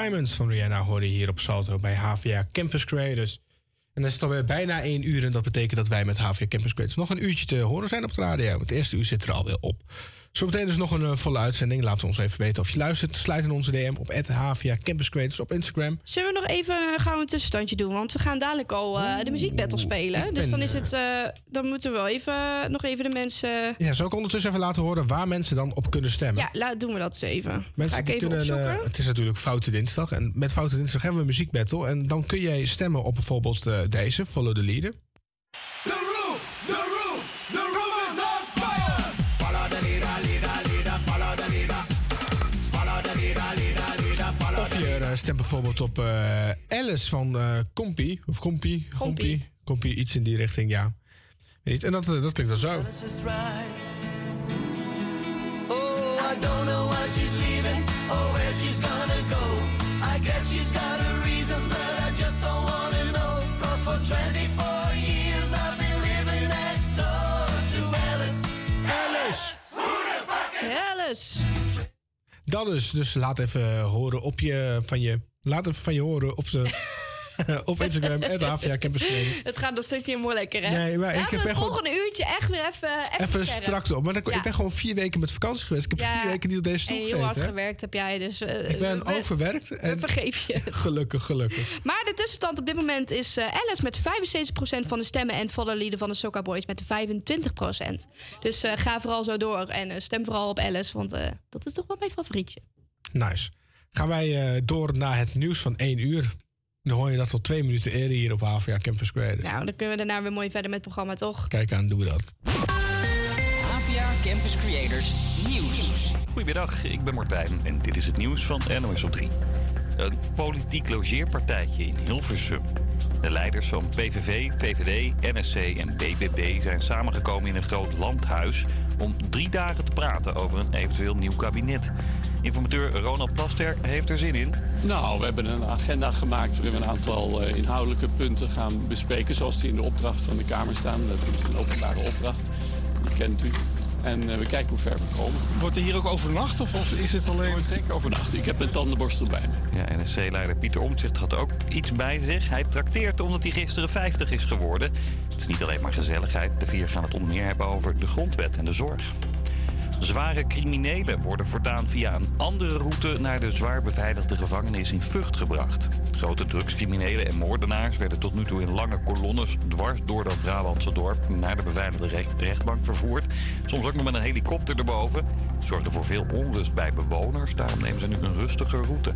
Speaker 12: Diamonds
Speaker 4: van Rihanna hoorde je hier op Salto bij HVA Campus Creators. En dan is alweer bijna één uur en dat betekent dat wij met HVA Campus Creators nog een uurtje te horen zijn op de radio. Het eerste uur zit er alweer op. Zometeen dus nog een eh, volle uitzending. Laat ons even weten of je luistert. Sluit in onze DM op HVA Campus Creators op Instagram.
Speaker 9: Zullen we nog even eh, gauw een tussenstandje doen? Want we gaan dadelijk al eh, de muziekbattle spelen. Dus dan, is het, dan moeten we wel even, nog even de mensen...
Speaker 4: Ja, zal ik ondertussen even laten horen waar mensen dan op kunnen stemmen?
Speaker 9: Ja, laat, doen we dat eens even. Ga
Speaker 4: Mensen
Speaker 9: ik
Speaker 4: die
Speaker 9: even
Speaker 4: kunnen, het is natuurlijk Foute Dinsdag. En met Foute Dinsdag hebben we een muziekbattle. En dan kun jij stemmen op bijvoorbeeld deze, Follow the Leader. Eh, stemt bijvoorbeeld op eh, Alice van eh Compie. Of Compie. Compie. Compie, iets in die richting, ja. Weet niet. En dat, dat klinkt dan zo.
Speaker 10: Oh, I don't know why she's leaving or where she's gonna go. I guess she's got her reasons, but I just don't wanna know. Cause for 24 years I've been living next door to Alice. Alice! Who the fuck is
Speaker 9: Ja, dus.
Speaker 4: Dat dus. Dus laat even horen op je, van je... Laat even van je horen op, ze, op Instagram. Het Havia Campus Creators.
Speaker 9: Het gaat nog steeds niet helemaal lekker, hè?
Speaker 4: Nee, maar ik heb
Speaker 9: het
Speaker 4: echt gewoon-
Speaker 9: volgende uurtje echt weer even, even,
Speaker 4: Even straks op. Maar dan,
Speaker 9: Ja.
Speaker 4: ik ben gewoon vier weken met vakantie geweest. Ik heb vier weken niet op deze stoel
Speaker 9: En heel hard
Speaker 4: gezeten. hè.
Speaker 9: gewerkt heb jij, dus... eh,
Speaker 4: Ik ben
Speaker 9: we-
Speaker 4: overwerkt.
Speaker 9: We
Speaker 4: En
Speaker 9: vergeef je.
Speaker 4: gelukkig, gelukkig.
Speaker 9: Maar de tussenstand op dit moment is eh, Alice met 75% van de stemmen... en Follow van de Soca Boys met 25%. Dus eh, ga vooral zo door en stem vooral op Alice... want dat is toch wel mijn favorietje.
Speaker 4: Nice. Gaan wij door naar het nieuws van één uur. Dan hoor je dat wel twee minuten eerder hier op Havia Campus Creators.
Speaker 9: Nou, dan kunnen we daarna weer mooi verder met het programma, toch?
Speaker 4: Kijk aan, doen we dat.
Speaker 1: APA Campus Creators Nieuws.
Speaker 2: Goedemiddag, ik ben Martijn en dit is het nieuws van NOS op 3. Een politiek logeerpartijtje in Hilversum. De leiders van PVV, VVD, NSC en BBB zijn samengekomen in een groot landhuis om drie dagen te praten over een eventueel nieuw kabinet. Informateur Ronald Plasterk heeft er zin in.
Speaker 3: Nou, we hebben een agenda gemaakt waarin we een aantal eh, inhoudelijke punten gaan bespreken. Zoals die in de opdracht van de Kamer staan. Dat is een openbare opdracht. Die kent u. En eh, we kijken hoe ver we komen.
Speaker 15: Wordt er hier ook overnacht of, of is het alleen...
Speaker 3: Wordt zeker overnacht. Ik heb een tandenborstel bij me.
Speaker 2: Ja, NSC-leider Pieter Omtzigt had ook iets bij zich. Hij trakteert omdat hij gisteren 50 is geworden. Het is niet alleen maar gezelligheid. De vier gaan het onder meer hebben over de grondwet en de zorg. Zware criminelen worden voortaan via een andere route naar de zwaar beveiligde gevangenis in Vught gebracht. Grote drugscriminelen en moordenaars werden tot nu toe in lange kolonnes dwars door dat Brabantse dorp naar de beveiligde recht- rechtbank vervoerd. Soms ook nog met een helikopter erboven. Zorgde voor veel onrust bij bewoners, daarom nemen ze nu een rustige route.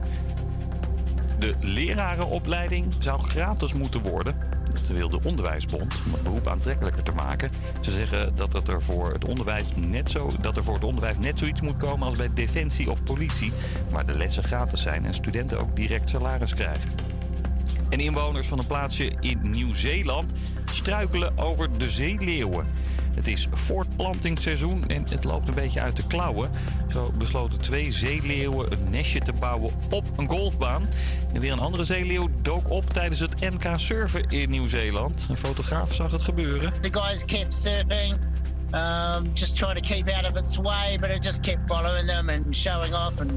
Speaker 2: De lerarenopleiding zou gratis moeten worden. Dat wil de Onderwijsbond om het beroep aantrekkelijker te maken. Ze zeggen dat, er, voor het onderwijs net zo, dat er voor het onderwijs net zoiets moet komen als bij defensie of politie. Waar de lessen gratis zijn en studenten ook direct salaris krijgen. En inwoners van een plaatsje in Nieuw-Zeeland struikelen over de zeeleeuwen. Het is voortplantingsseizoen en het loopt een beetje uit de klauwen. Zo besloten twee zeeleeuwen een nestje te bouwen op een golfbaan. En weer een andere zeeleeuw dook op tijdens het NK surfen in Nieuw-Zeeland. Een fotograaf zag het gebeuren.
Speaker 5: The guys kept surfing, um, just trying to keep out of its way, but it just kept following them and showing off and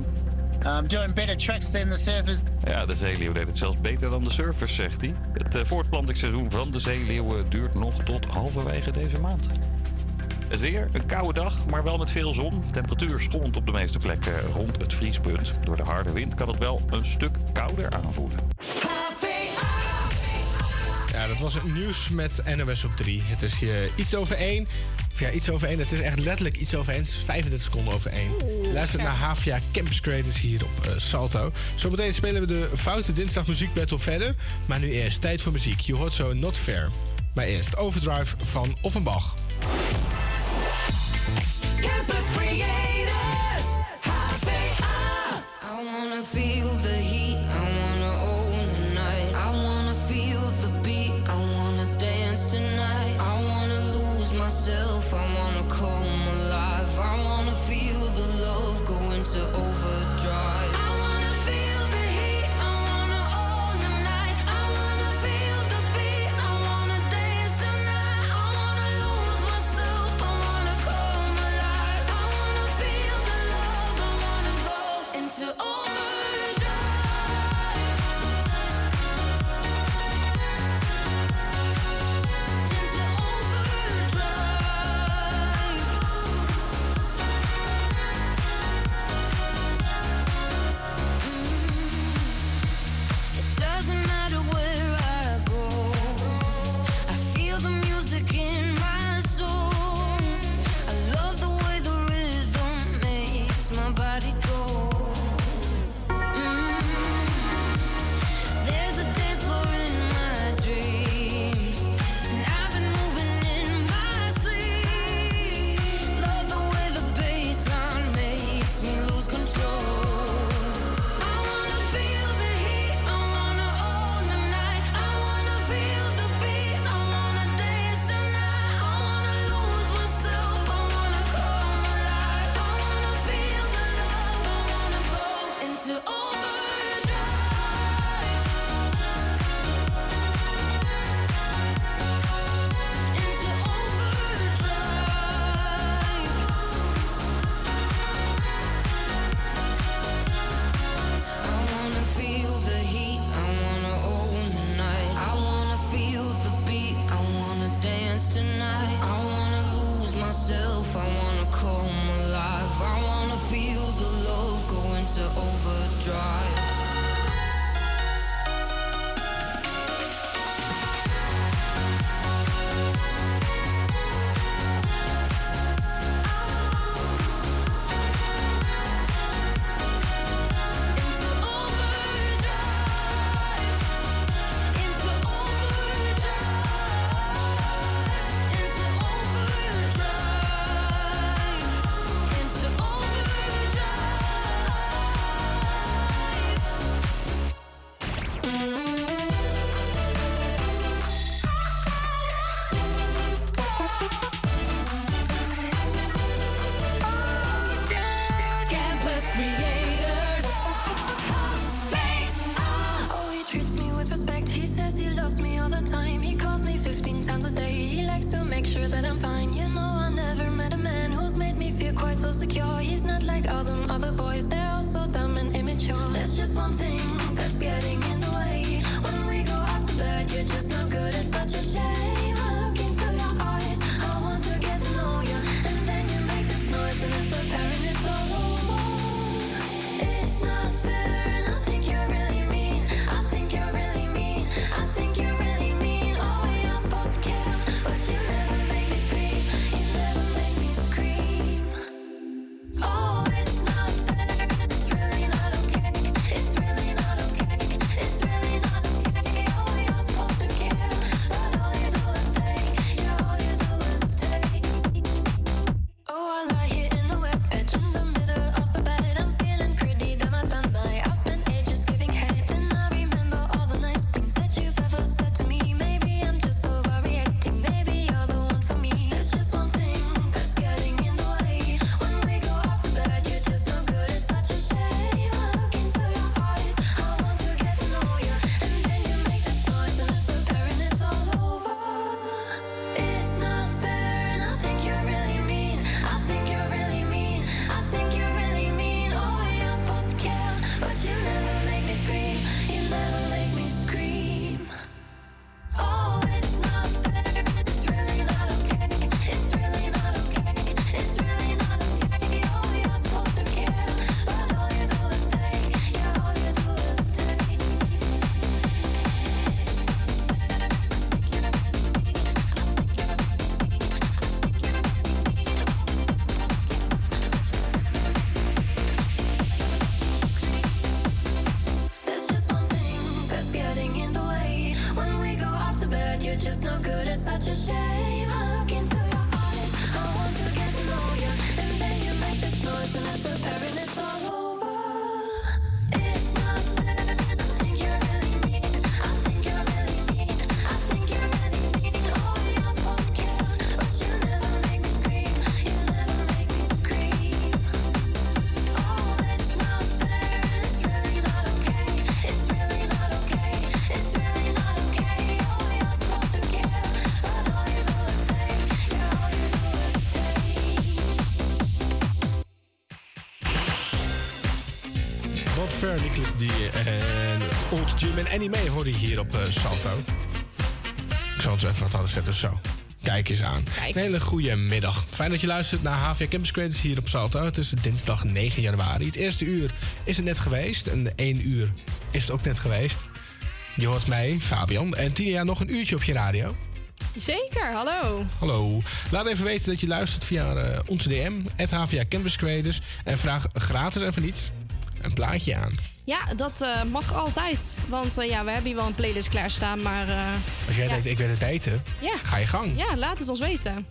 Speaker 5: um, doing better tricks than the surfers.
Speaker 2: Ja, de zeeleeuw deed het zelfs beter dan de surfers, zegt hij. Het eh, voortplantingsseizoen van de zeeleeuwen duurt nog tot halverwege deze maand. Het weer, een koude dag, maar wel met veel zon. Temperatuur schommelt op de meeste plekken rond het vriespunt. Door de harde wind kan het wel een stuk kouder aanvoelen.
Speaker 4: Ja, dat was het nieuws met NOS op 3. Het is hier iets over 1. Of ja, iets over 1. Het is echt letterlijk iets over 1. Het is 35 seconden over 1. Luister naar Havia Campus Creators hier op eh, Salto. Zometeen spelen we de Foute Dinsdag Muziek Battle verder. Maar nu eerst tijd voor muziek. Je hoort zo Not Fair. Maar eerst Overdrive van Offenbach.
Speaker 12: the
Speaker 16: time. He calls me 15 times a day. He likes to make sure that I'm fine. You know, I never met a man who's made me feel quite so secure. He's not like all
Speaker 17: them Annie Mae hoor je hier op eh, Salto. Ik zal het even wat harder zetten, zo. Kijk eens aan. Een hele goede middag. Fijn dat je luistert naar HVA Campus Creators hier op Salto. Het is dinsdag 9 januari. Het eerste uur is het net geweest. En 1 uur is het ook net geweest. Je hoort mij, Fabian. En Tia, nog een uurtje op je radio.
Speaker 9: Zeker, hallo.
Speaker 17: Hallo. Laat even weten dat je luistert via eh, onze DM, het HVA Campus Creators. En vraag gratis even niets een plaatje aan.
Speaker 9: Ja, dat eh, mag altijd. Want eh, ja, we hebben hier wel een playlist klaarstaan, maar... eh,
Speaker 17: Als jij
Speaker 9: ja.
Speaker 17: denkt, ik weet het weten,
Speaker 9: Ja.
Speaker 17: ga je gang.
Speaker 9: Ja, laat het ons weten.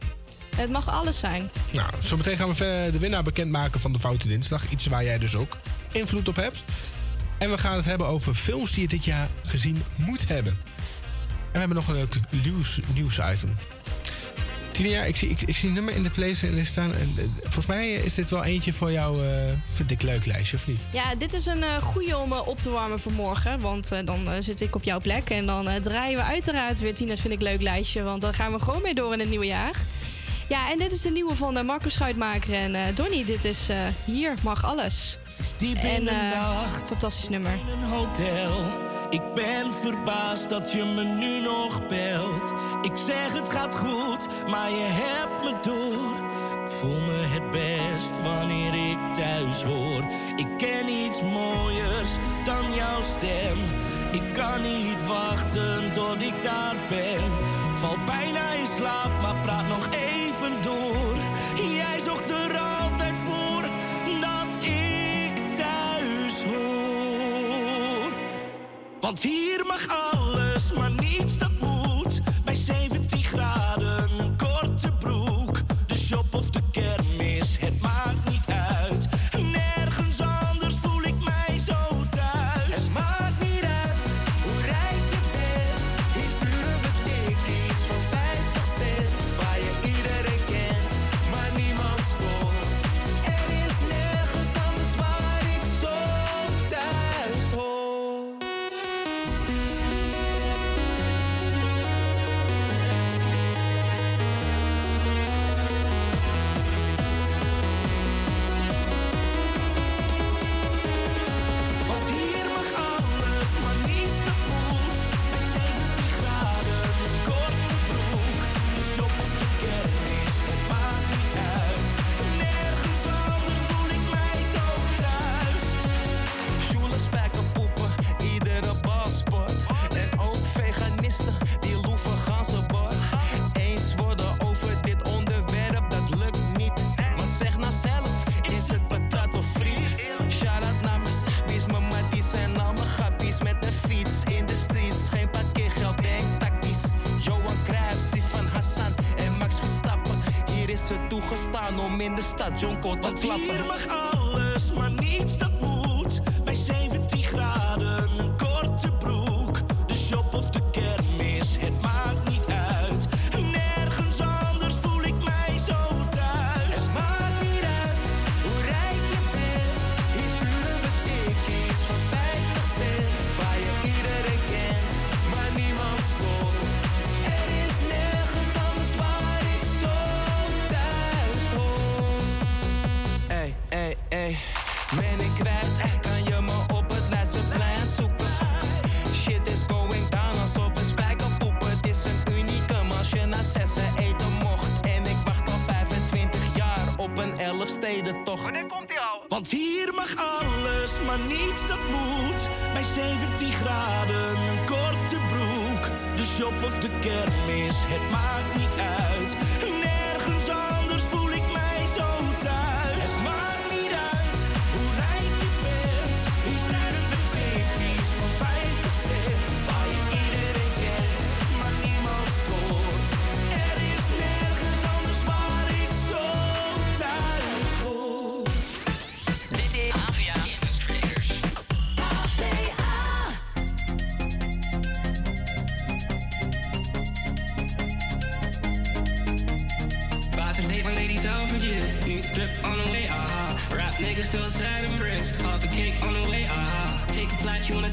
Speaker 9: Het mag alles zijn.
Speaker 17: Nou, zometeen gaan we verder de winnaar bekendmaken van de Foute Dinsdag. Iets waar jij dus ook invloed op hebt. En we gaan het hebben over films die je dit jaar gezien moet hebben. En we hebben nog een leuk nieuws, nieuwsitem. Tinia, ik zie, ik, zie een nummer in de playlist staan. Eh, volgens mij is dit wel eentje voor jou, eh, vind ik leuk lijstje, of niet?
Speaker 9: Ja, dit is een eh goede om op te warmen voor morgen. Want dan zit ik op jouw plek. En dan draaien we uiteraard weer Tina's Vind ik Leuk lijstje. Want dan gaan we gewoon mee door in het nieuwe jaar. Ja, en dit is de nieuwe van uh, Marco Schuitmaker en Donny. Dit is Hier mag alles.
Speaker 18: Diep in de
Speaker 9: eh,
Speaker 18: nacht.
Speaker 9: fantastisch nummer.
Speaker 18: in een hotel. Ik ben verbaasd dat je me nu nog belt. Ik zeg het gaat goed, maar je hebt me door. Ik voel me het best wanneer ik thuis hoor. Ik ken iets mooiers dan jouw stem. Ik kan niet wachten tot ik daar ben. Val bijna in slaap, maar praat nog even door. Want hier mag alles, maar niets
Speaker 19: te
Speaker 18: Want
Speaker 19: klappen.
Speaker 18: hier mag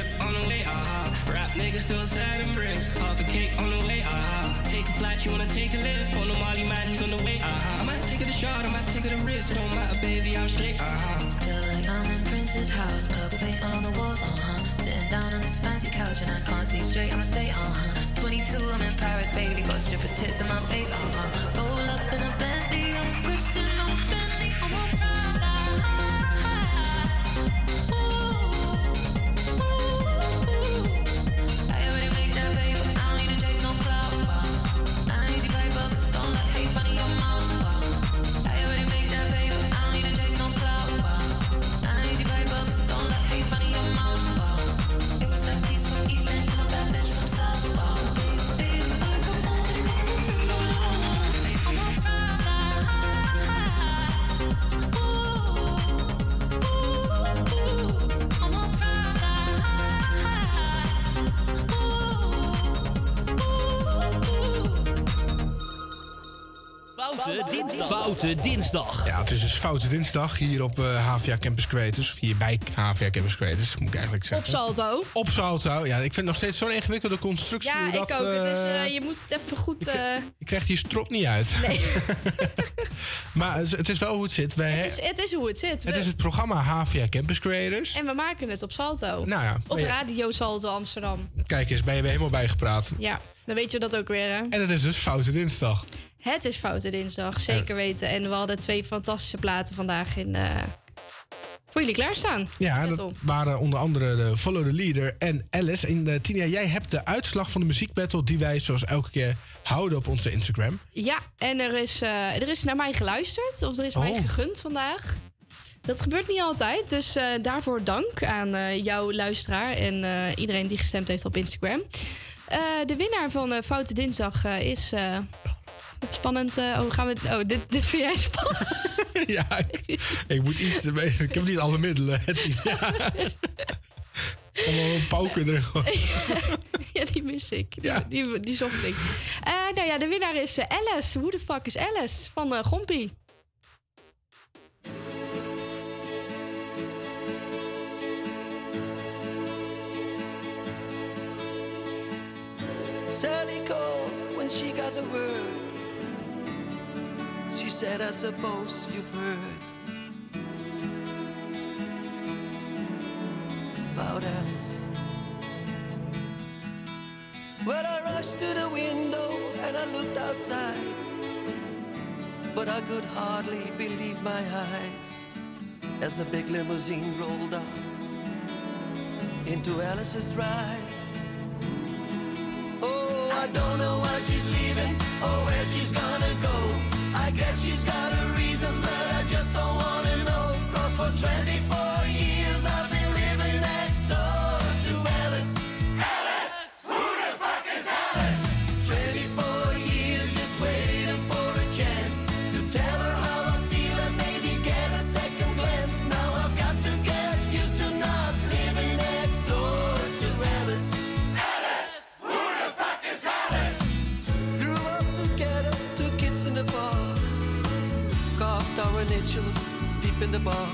Speaker 20: drip on the way, ah. Rap niggas still and bricks. Half a cake on the way, ah. Take a flight, you wanna take a lift. On the Molly man, he's on the way, ah. I might take it a shot, I might take it a risk. It don't matter, baby, I'm straight, ah.
Speaker 12: Feel like I'm in Prince's house, purple paint all on the walls, uh huh. Sitting down on this fancy couch and I can't see straight, I'ma stay, uh huh. 22, I'm in Paris, baby, got strippers' tits in my face, uh huh. Roll up in a Bentley,
Speaker 13: Foute dinsdag.
Speaker 4: Ja, het is dus Foute Dinsdag hier op eh HVA Campus Creators. Of hier bij HVA Campus Creators, moet ik eigenlijk
Speaker 9: Op
Speaker 4: zeggen.
Speaker 9: Salto.
Speaker 4: Op Salto. Ja, ik vind het nog steeds zo'n ingewikkelde constructie.
Speaker 9: Ja, ik
Speaker 4: dat,
Speaker 9: ook. Het is,
Speaker 4: eh,
Speaker 9: eh, je moet het even goed... eh,
Speaker 4: Je krijgt die strot niet uit.
Speaker 9: Nee.
Speaker 4: maar het is wel hoe het zit. Wij,
Speaker 9: het, is, het is hoe het zit.
Speaker 4: het
Speaker 9: We-
Speaker 4: is het programma HVA Campus Creators.
Speaker 9: En we maken het op Salto.
Speaker 4: Nou ja,
Speaker 9: Op. Radio Salto Amsterdam.
Speaker 4: Kijk eens, ben je weer helemaal bijgepraat.
Speaker 9: Ja, dan weet je dat ook weer, hè?
Speaker 4: En het is dus Foute Dinsdag.
Speaker 9: Het is Foute Dinsdag, zeker weten. En we hadden twee fantastische platen vandaag in, eh, voor jullie klaarstaan.
Speaker 4: Ja,
Speaker 9: Let
Speaker 4: dat waren onder andere de Follow the Leader en Alice. En eh, Tina, jij hebt de uitslag van de muziekbattle die wij zoals elke keer houden op onze Instagram.
Speaker 9: Ja, en er is, eh, er is naar mij geluisterd. Of er is mij
Speaker 4: Oh.
Speaker 9: gegund vandaag. Dat gebeurt niet altijd. Dus daarvoor dank aan eh, jouw luisteraar en iedereen die gestemd heeft op Instagram. De winnaar van Foute Dinsdag is spannend. Eh, oh, gaan we. Oh, dit, dit vind jij spannend.
Speaker 4: ja, ik, moet iets. Ik heb niet alle middelen. ja. Een pauken er gewoon.
Speaker 9: ja, die mis ik. Die, ja. die, die, die zocht ik. Eh, nou ja, de winnaar is eh, Alice. Who the fuck is Alice van uh, Gompie?
Speaker 10: Sally called when she got the word. She said, I suppose you've heard about Alice. Well, I rushed to the window and I looked outside, but I could hardly believe my eyes as a big limousine rolled up into Alice's drive. Oh, I don't know why she's leaving or where she's gonna go. Guess she's gone. in the bar.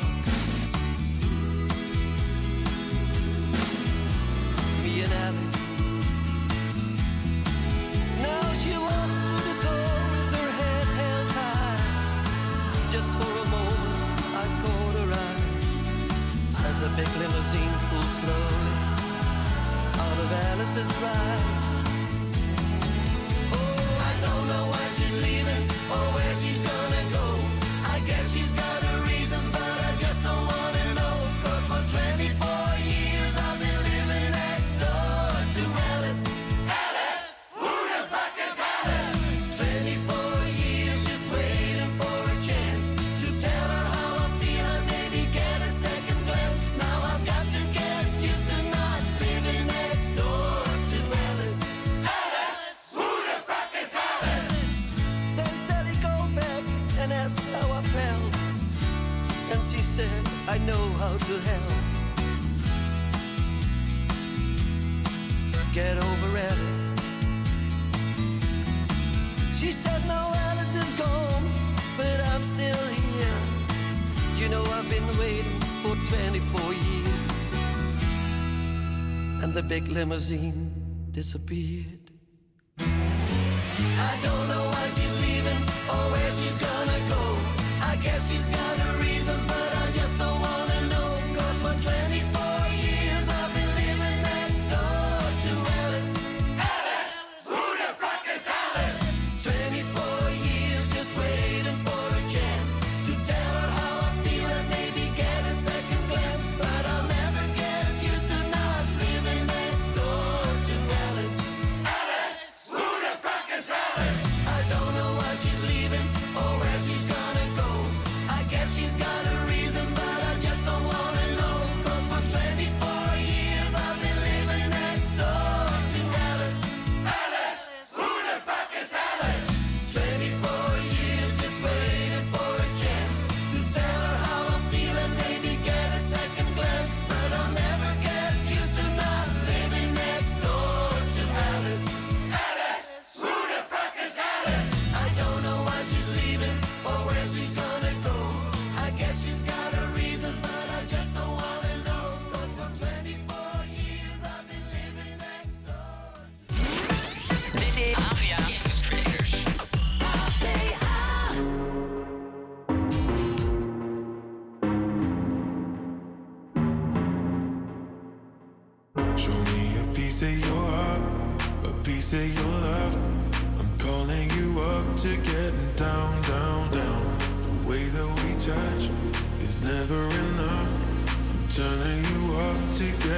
Speaker 10: Me and Alex. Now she walks through the door with her head held high. Just for a moment, I caught her eye as a big limousine pulled slowly out of Alice's drive. Oh, I don't know why she's leaving or where she's gonna go. know how to help. Get over Alice. She said, No, Alice is gone, but I'm still here. You know, I've been waiting for 24 years. And the big limousine disappeared. I don't know why she's leaving or where she's gonna.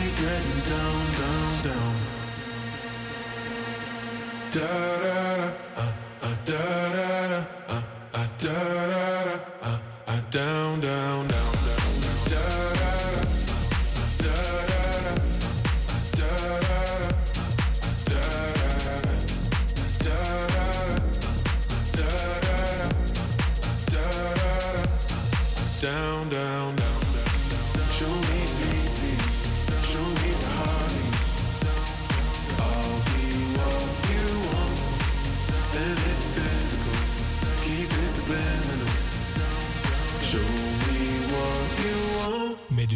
Speaker 21: Getting down, down, down. Da da da, da da da, da da da, down, down, down,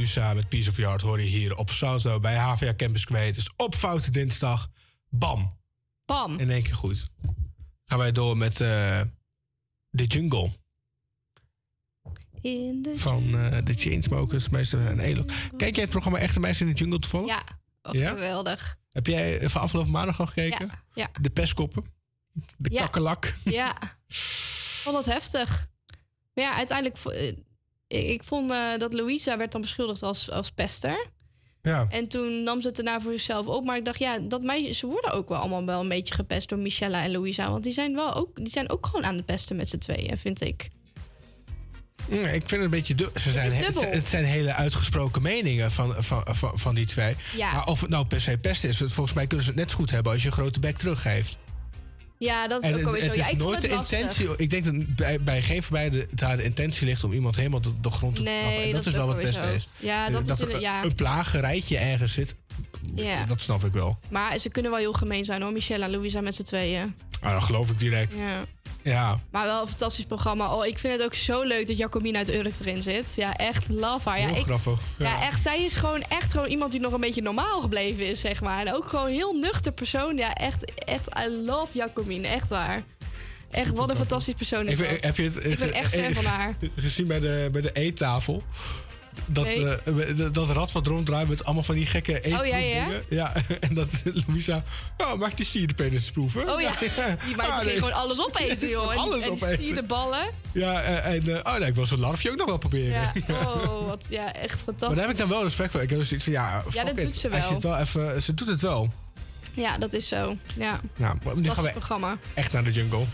Speaker 4: Medusa met Piece of Your Heart hoor je hier op Salto bij HVA Campus Creators op Foute Dinsdag. Bam.
Speaker 9: Bam.
Speaker 4: In één keer goed. Gaan wij door met eh The Jungle
Speaker 9: In de
Speaker 4: van eh de Chainsmokers, Meester en Elo. Kijk jij het programma Echte Meisjes in de Jungle toevallig?
Speaker 9: Ja, oh,
Speaker 4: Ja?
Speaker 9: geweldig.
Speaker 4: Heb jij eh, van afgelopen maandag al gekeken?
Speaker 9: Ja, ja.
Speaker 4: De pestkoppen? De
Speaker 9: Ja.
Speaker 4: kakkelak?
Speaker 9: Ja, ik vond dat heftig. Maar ja, uiteindelijk... ik, ik vond eh, dat Louisa werd dan beschuldigd als, als pester.
Speaker 4: Ja.
Speaker 9: En toen nam ze het daarna voor zichzelf op. Maar ik dacht, ja, dat meisje, ze worden ook wel allemaal wel een beetje gepest door Michella en Louisa. Want die zijn, wel ook, die zijn ook gewoon aan het pesten met z'n tweeën, vind ik.
Speaker 4: Mm, ik vind het een beetje... Ze zijn, het,
Speaker 9: dubbel.
Speaker 4: het zijn hele uitgesproken meningen van, van, van, van die twee.
Speaker 9: Ja.
Speaker 4: Maar of het nou per se pest is... volgens mij kunnen ze het net zo goed hebben als je een grote bek teruggeeft.
Speaker 9: Ja, dat is ook alweer zo.
Speaker 4: het
Speaker 9: Ja,
Speaker 4: is
Speaker 9: ik
Speaker 4: nooit de
Speaker 9: lastig.
Speaker 4: intentie... Ik denk dat bij, bij geen van beiden daar de intentie ligt... om iemand helemaal de, de grond te
Speaker 9: Nee,
Speaker 4: trappen. En
Speaker 9: dat
Speaker 4: dat,
Speaker 9: is
Speaker 4: wel wat
Speaker 9: zo.
Speaker 4: is.
Speaker 9: Ja, dat is
Speaker 4: er
Speaker 9: ja.
Speaker 4: een plagerijtje ergens zit...
Speaker 9: Ja.
Speaker 4: Dat snap ik wel.
Speaker 9: Maar ze kunnen wel heel gemeen zijn hoor, Michelle en Louisa met z'n tweeën.
Speaker 4: Ah, dat geloof ik direct.
Speaker 9: Ja.
Speaker 4: Ja.
Speaker 9: Maar wel een fantastisch programma. Oh, ik vind het ook zo leuk dat Jacobine uit Urk erin zit. Ja, echt love haar. Ja,
Speaker 4: Heel
Speaker 9: ik,
Speaker 4: grappig.
Speaker 9: Ja. echt. Zij is gewoon echt gewoon iemand die nog een beetje normaal gebleven is, zeg maar. En ook gewoon een heel nuchter persoon. Ja, echt, echt, I love Jacobine. Echt waar. Echt, wat een fantastisch persoon is
Speaker 4: heb je het,
Speaker 9: Ik ben echt fan van haar.
Speaker 4: Gezien bij de, bij de eettafel. Dat,
Speaker 9: Nee.
Speaker 4: eh, dat- rad wat ronddraait met allemaal van die gekke eetproefdingen.
Speaker 9: ja, ja?
Speaker 4: ja. En dat Louisa... Oh, mag die sierpenis proeven?
Speaker 9: Oh ja, die meid
Speaker 4: Ah, nee.
Speaker 9: gewoon alles opeten, joh. En
Speaker 4: Alles
Speaker 9: en
Speaker 4: opeten.
Speaker 9: stierde ballen.
Speaker 4: Ja, eh, en... eh, oh, nee, ik wil zo'n larfje ook nog wel proberen.
Speaker 9: Ja, oh, wat, ja, echt
Speaker 4: Maar
Speaker 9: fantastisch.
Speaker 4: daar heb ik dan wel respect voor. Ik heb dus zoiets van, ja, fuck
Speaker 9: dat
Speaker 4: it.
Speaker 9: doet ze
Speaker 4: Als je
Speaker 9: wel.
Speaker 4: het wel even, ze doet het wel.
Speaker 9: Ja, dat is zo. Ja,
Speaker 4: Nou, maar nu gaan we
Speaker 9: programma.
Speaker 4: echt naar de jungle.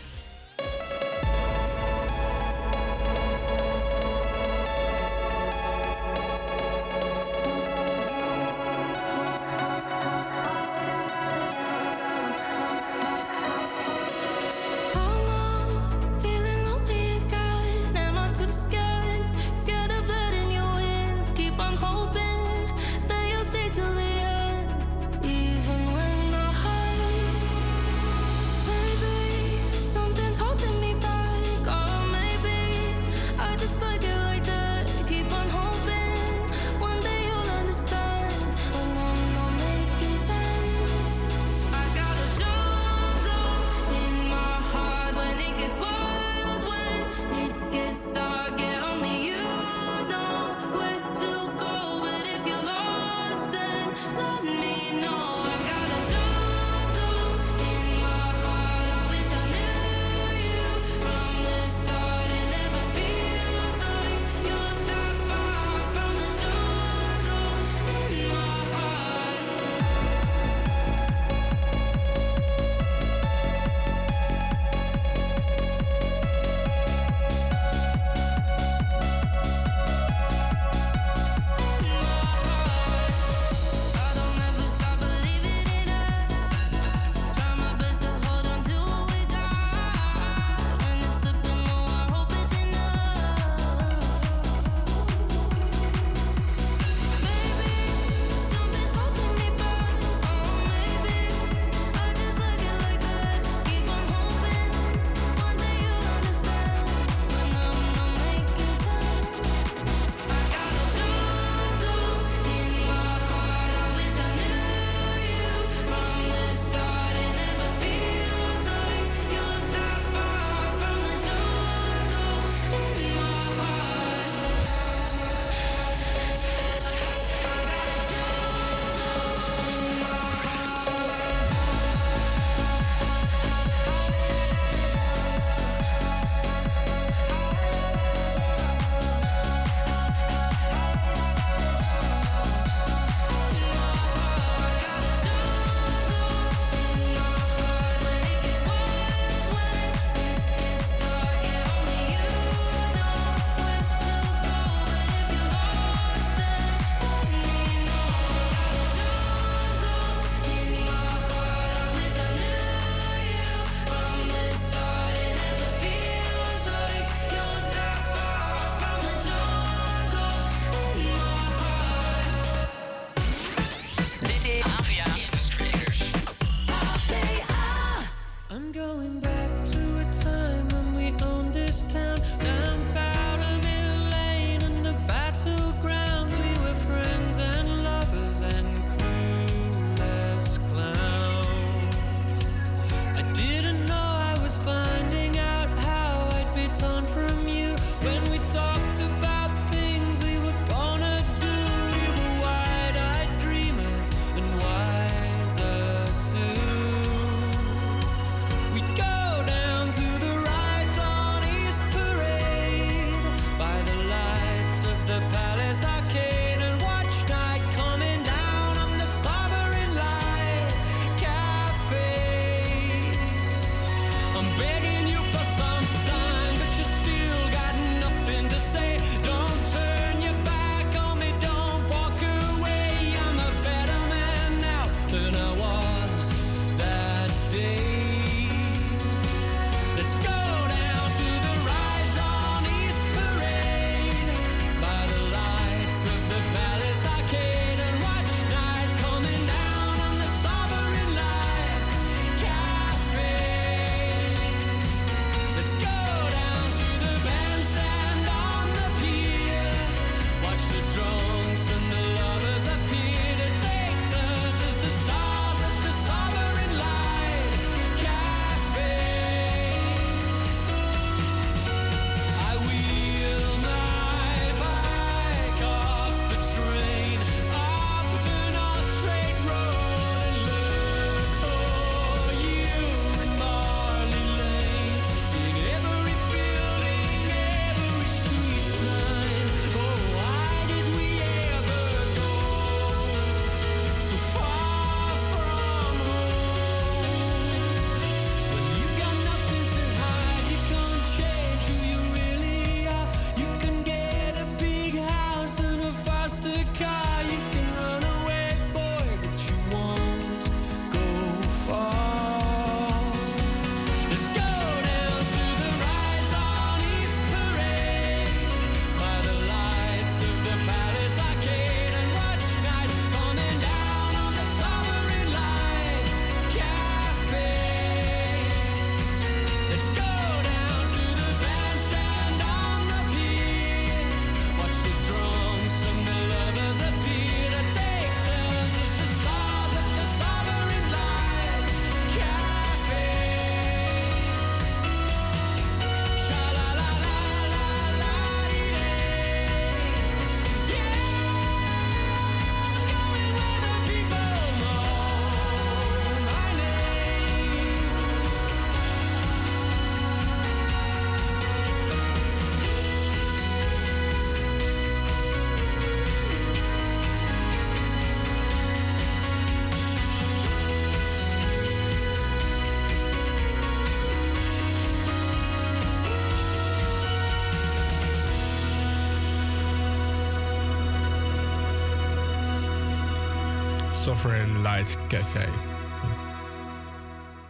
Speaker 4: Sovereign Light Café.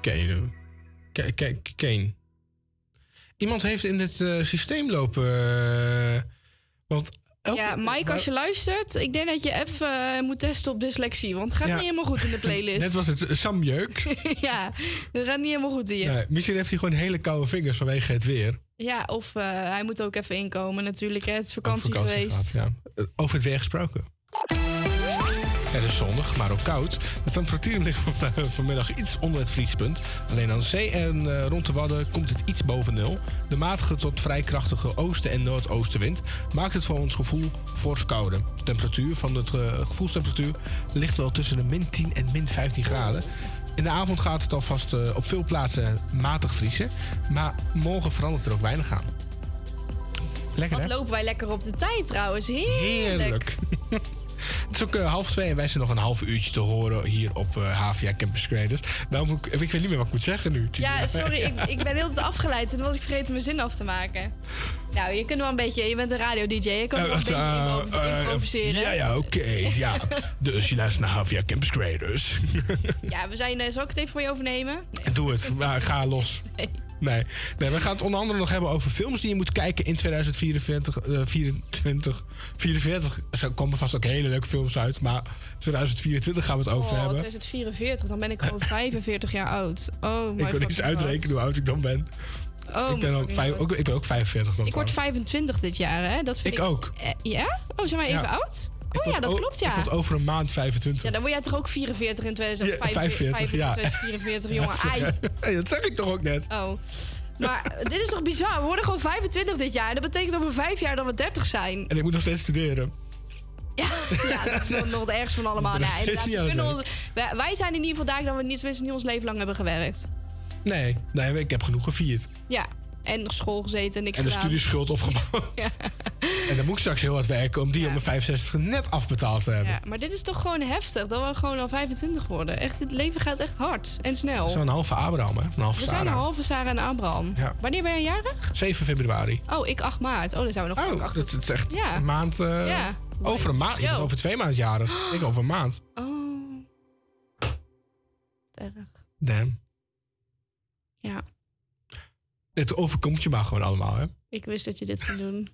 Speaker 4: Kane. K- K- Kane. Iemand heeft in het eh, systeem lopen. eh, want elke-
Speaker 9: Ja, Mike, als je luistert, ik denk dat je even eh, moet testen op dyslexie. Want het gaat
Speaker 4: Ja.
Speaker 9: niet helemaal goed in de playlist.
Speaker 4: Net was het Sam Jeuk.
Speaker 9: ja, het gaat niet helemaal goed hier.
Speaker 4: Nee, misschien heeft hij gewoon hele koude vingers vanwege het weer.
Speaker 9: Ja, of hij moet ook even inkomen natuurlijk. Hè. Het is vakantie, geweest.
Speaker 4: ja. Over het weer gesproken. Het is zonnig, maar ook koud. De temperatuur ligt eh, vanmiddag iets onder het vriespunt. Alleen aan zee en eh, rond de Wadden komt het iets boven nul. De matige tot vrij krachtige oosten- en noordoostenwind maakt het voor ons gevoel fors kouder. De temperatuur van de gevoelstemperatuur ligt wel tussen de min 10 en min 15 graden. In de avond gaat het alvast eh, op veel plaatsen matig vriezen. Maar morgen verandert er ook weinig aan. Lekker
Speaker 9: Wat
Speaker 4: hè?
Speaker 9: lopen wij lekker op de tijd trouwens. Heerlijk.
Speaker 4: Heerlijk. Het is ook eh, half twee en wij zijn nog een half uurtje te horen hier op eh HVA Campus Creators. Nou, moet ik, ik weet niet meer wat ik moet zeggen nu.
Speaker 9: Ja, sorry, ik, ik ben heel tijd afgeleid en was ik vergeten mijn zin af te maken. Nou, je kunt wel een beetje, je bent een radio-dj, je kan wel een beetje
Speaker 4: Eh,
Speaker 9: impro-
Speaker 4: eh,
Speaker 9: improviseren.
Speaker 4: Ja, ja, oké. ja. Dus je luistert naar HVA Campus Creators.
Speaker 9: Ja, we zijn, eh, zal ik het even voor je overnemen?
Speaker 4: Doe het, maar ga los.
Speaker 9: Nee.
Speaker 4: Nee. nee, we gaan het onder andere nog hebben over films die je moet kijken in 2044. eh 24, 44 er komen vast ook hele leuke films uit, maar 2024 gaan we het over
Speaker 9: oh,
Speaker 4: hebben.
Speaker 9: 2044, dan ben ik gewoon 45 jaar oud. Oh, my
Speaker 4: Ik wil eens uitrekenen hoe oud ik dan ben.
Speaker 9: Oh,
Speaker 4: ik, ben ook vijf, ook, ik ben ook 45 dan
Speaker 9: Ik word
Speaker 4: trouwens.
Speaker 9: 25 dit jaar, hè? Dat vind
Speaker 4: Ik ook.
Speaker 9: Eh, ja? Oh, zijn wij even
Speaker 4: Ja.
Speaker 9: oud? Oh ja, dat
Speaker 4: o-
Speaker 9: klopt, ja.
Speaker 4: Word over een maand 25.
Speaker 9: Ja, dan word jij toch ook 44 in 2045,
Speaker 4: Ja, 45, ja.
Speaker 9: 2044, jongen. Ai.
Speaker 4: Hey, dat zeg ik toch ook net.
Speaker 9: Oh. Maar dit is toch bizar? We worden gewoon 25 dit jaar. Dat betekent over vijf jaar dat we 30 zijn.
Speaker 4: En ik moet nog steeds studeren.
Speaker 9: Ja, dat is nog, nog het van allemaal. Inderdaad, we kunnen ons, wij, wij zijn in ieder geval daar dat we niet, niet ons leven lang hebben gewerkt.
Speaker 4: Nee, nee, ik heb genoeg gevierd.
Speaker 9: Ja, en nog school gezeten en niks
Speaker 4: En de
Speaker 9: gedaan.
Speaker 4: studieschuld opgebouwd.
Speaker 9: Ja.
Speaker 4: En dan moet ik straks heel hard werken om die op mijn 65 net afbetaald te hebben.
Speaker 9: Ja, maar dit is toch gewoon heftig dat we gewoon al 25 worden. Echt, het leven gaat echt hard en snel.
Speaker 4: Zo'n halve Abraham, hè? Een halve
Speaker 9: we zijn een halve Sarah en Abraham.
Speaker 4: Ja.
Speaker 9: Wanneer ben je jarig?
Speaker 4: 7 februari.
Speaker 9: Oh, ik 8 maart. Oh, dan zijn we nog
Speaker 4: Oh,
Speaker 9: achter.
Speaker 4: is echt
Speaker 9: Ja.
Speaker 4: een maand. eh,
Speaker 9: Ja.
Speaker 4: Over een maand.
Speaker 9: Yo.
Speaker 4: over twee maanden jarig. Ik over een maand.
Speaker 9: Oh. Erg.
Speaker 4: Damn.
Speaker 9: Ja,
Speaker 4: Het overkomt je maar gewoon allemaal, hè?
Speaker 9: ik wist dat je dit ging doen.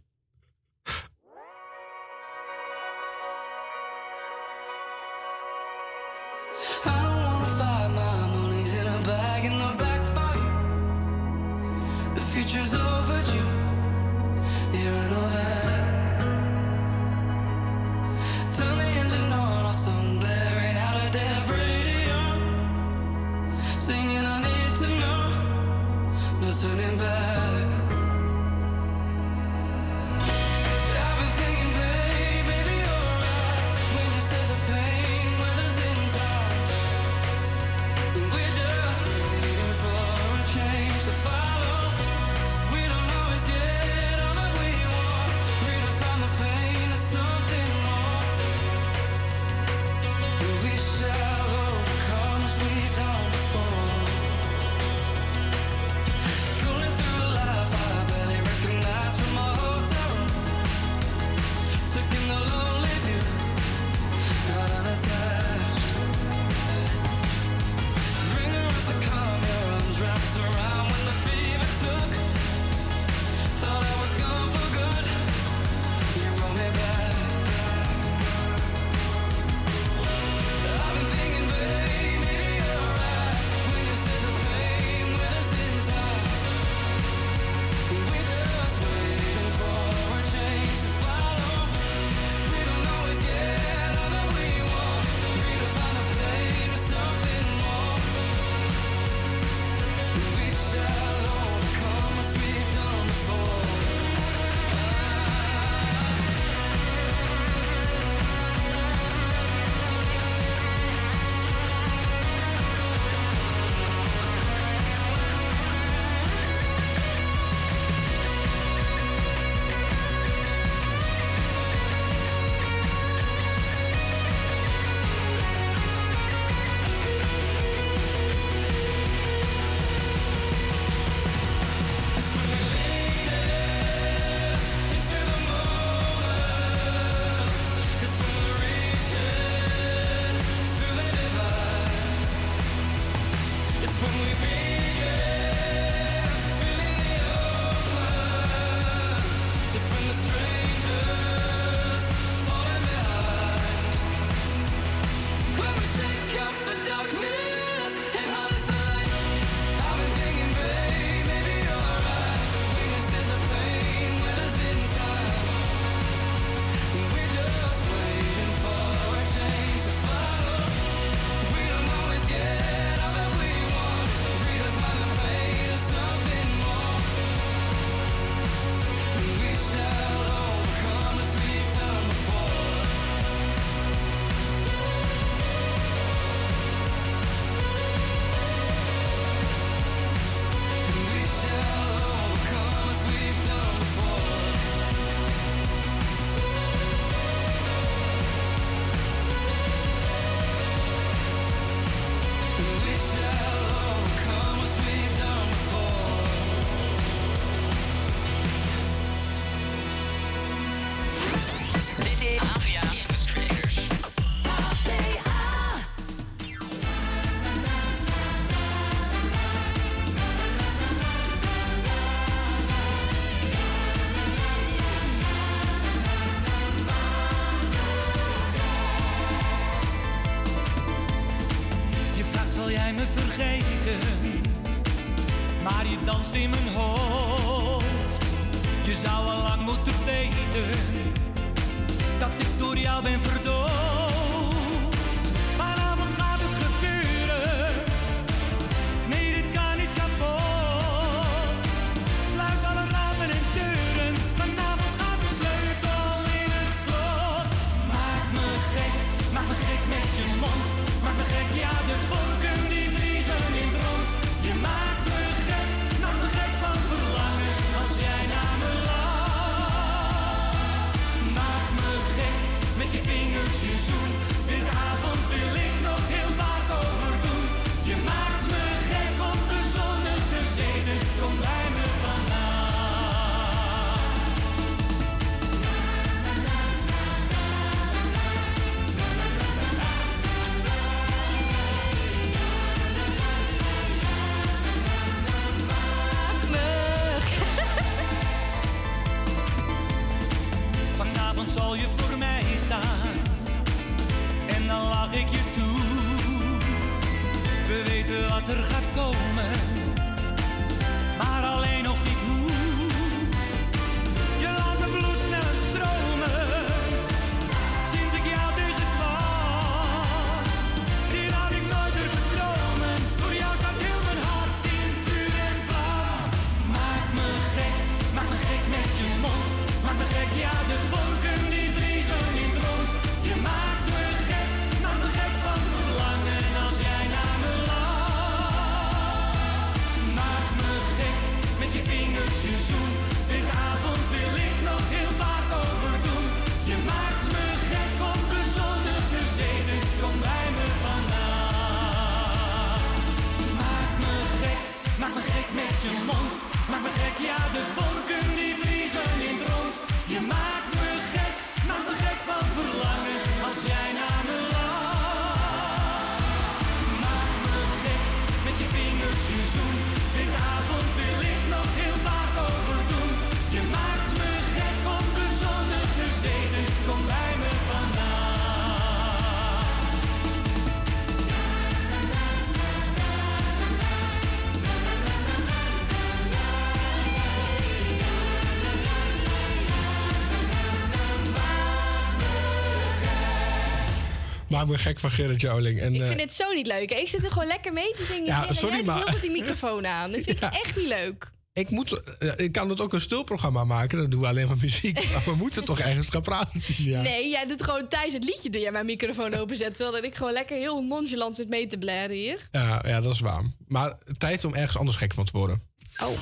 Speaker 18: maak gek van
Speaker 4: Gerrit Joling. En,
Speaker 9: ik
Speaker 4: eh,
Speaker 9: vind het zo niet leuk. Ik zit er gewoon lekker mee te zingen.
Speaker 4: Ja, sorry,
Speaker 9: jij
Speaker 4: maar...
Speaker 9: het die microfoon aan. Dat vind ik echt niet leuk.
Speaker 4: Ik, moet, eh, ik kan het ook een stilprogramma maken. Dan doen we alleen maar muziek. Maar we moeten toch ergens gaan praten, Tina?
Speaker 9: Nee, jij doet gewoon tijdens het liedje dat jij mijn microfoon openzet. Terwijl ik gewoon lekker heel nonchalant zit mee te blaren hier.
Speaker 4: Ja, ja, dat is waar. Maar tijd om ergens anders gek van te worden.
Speaker 22: Oh.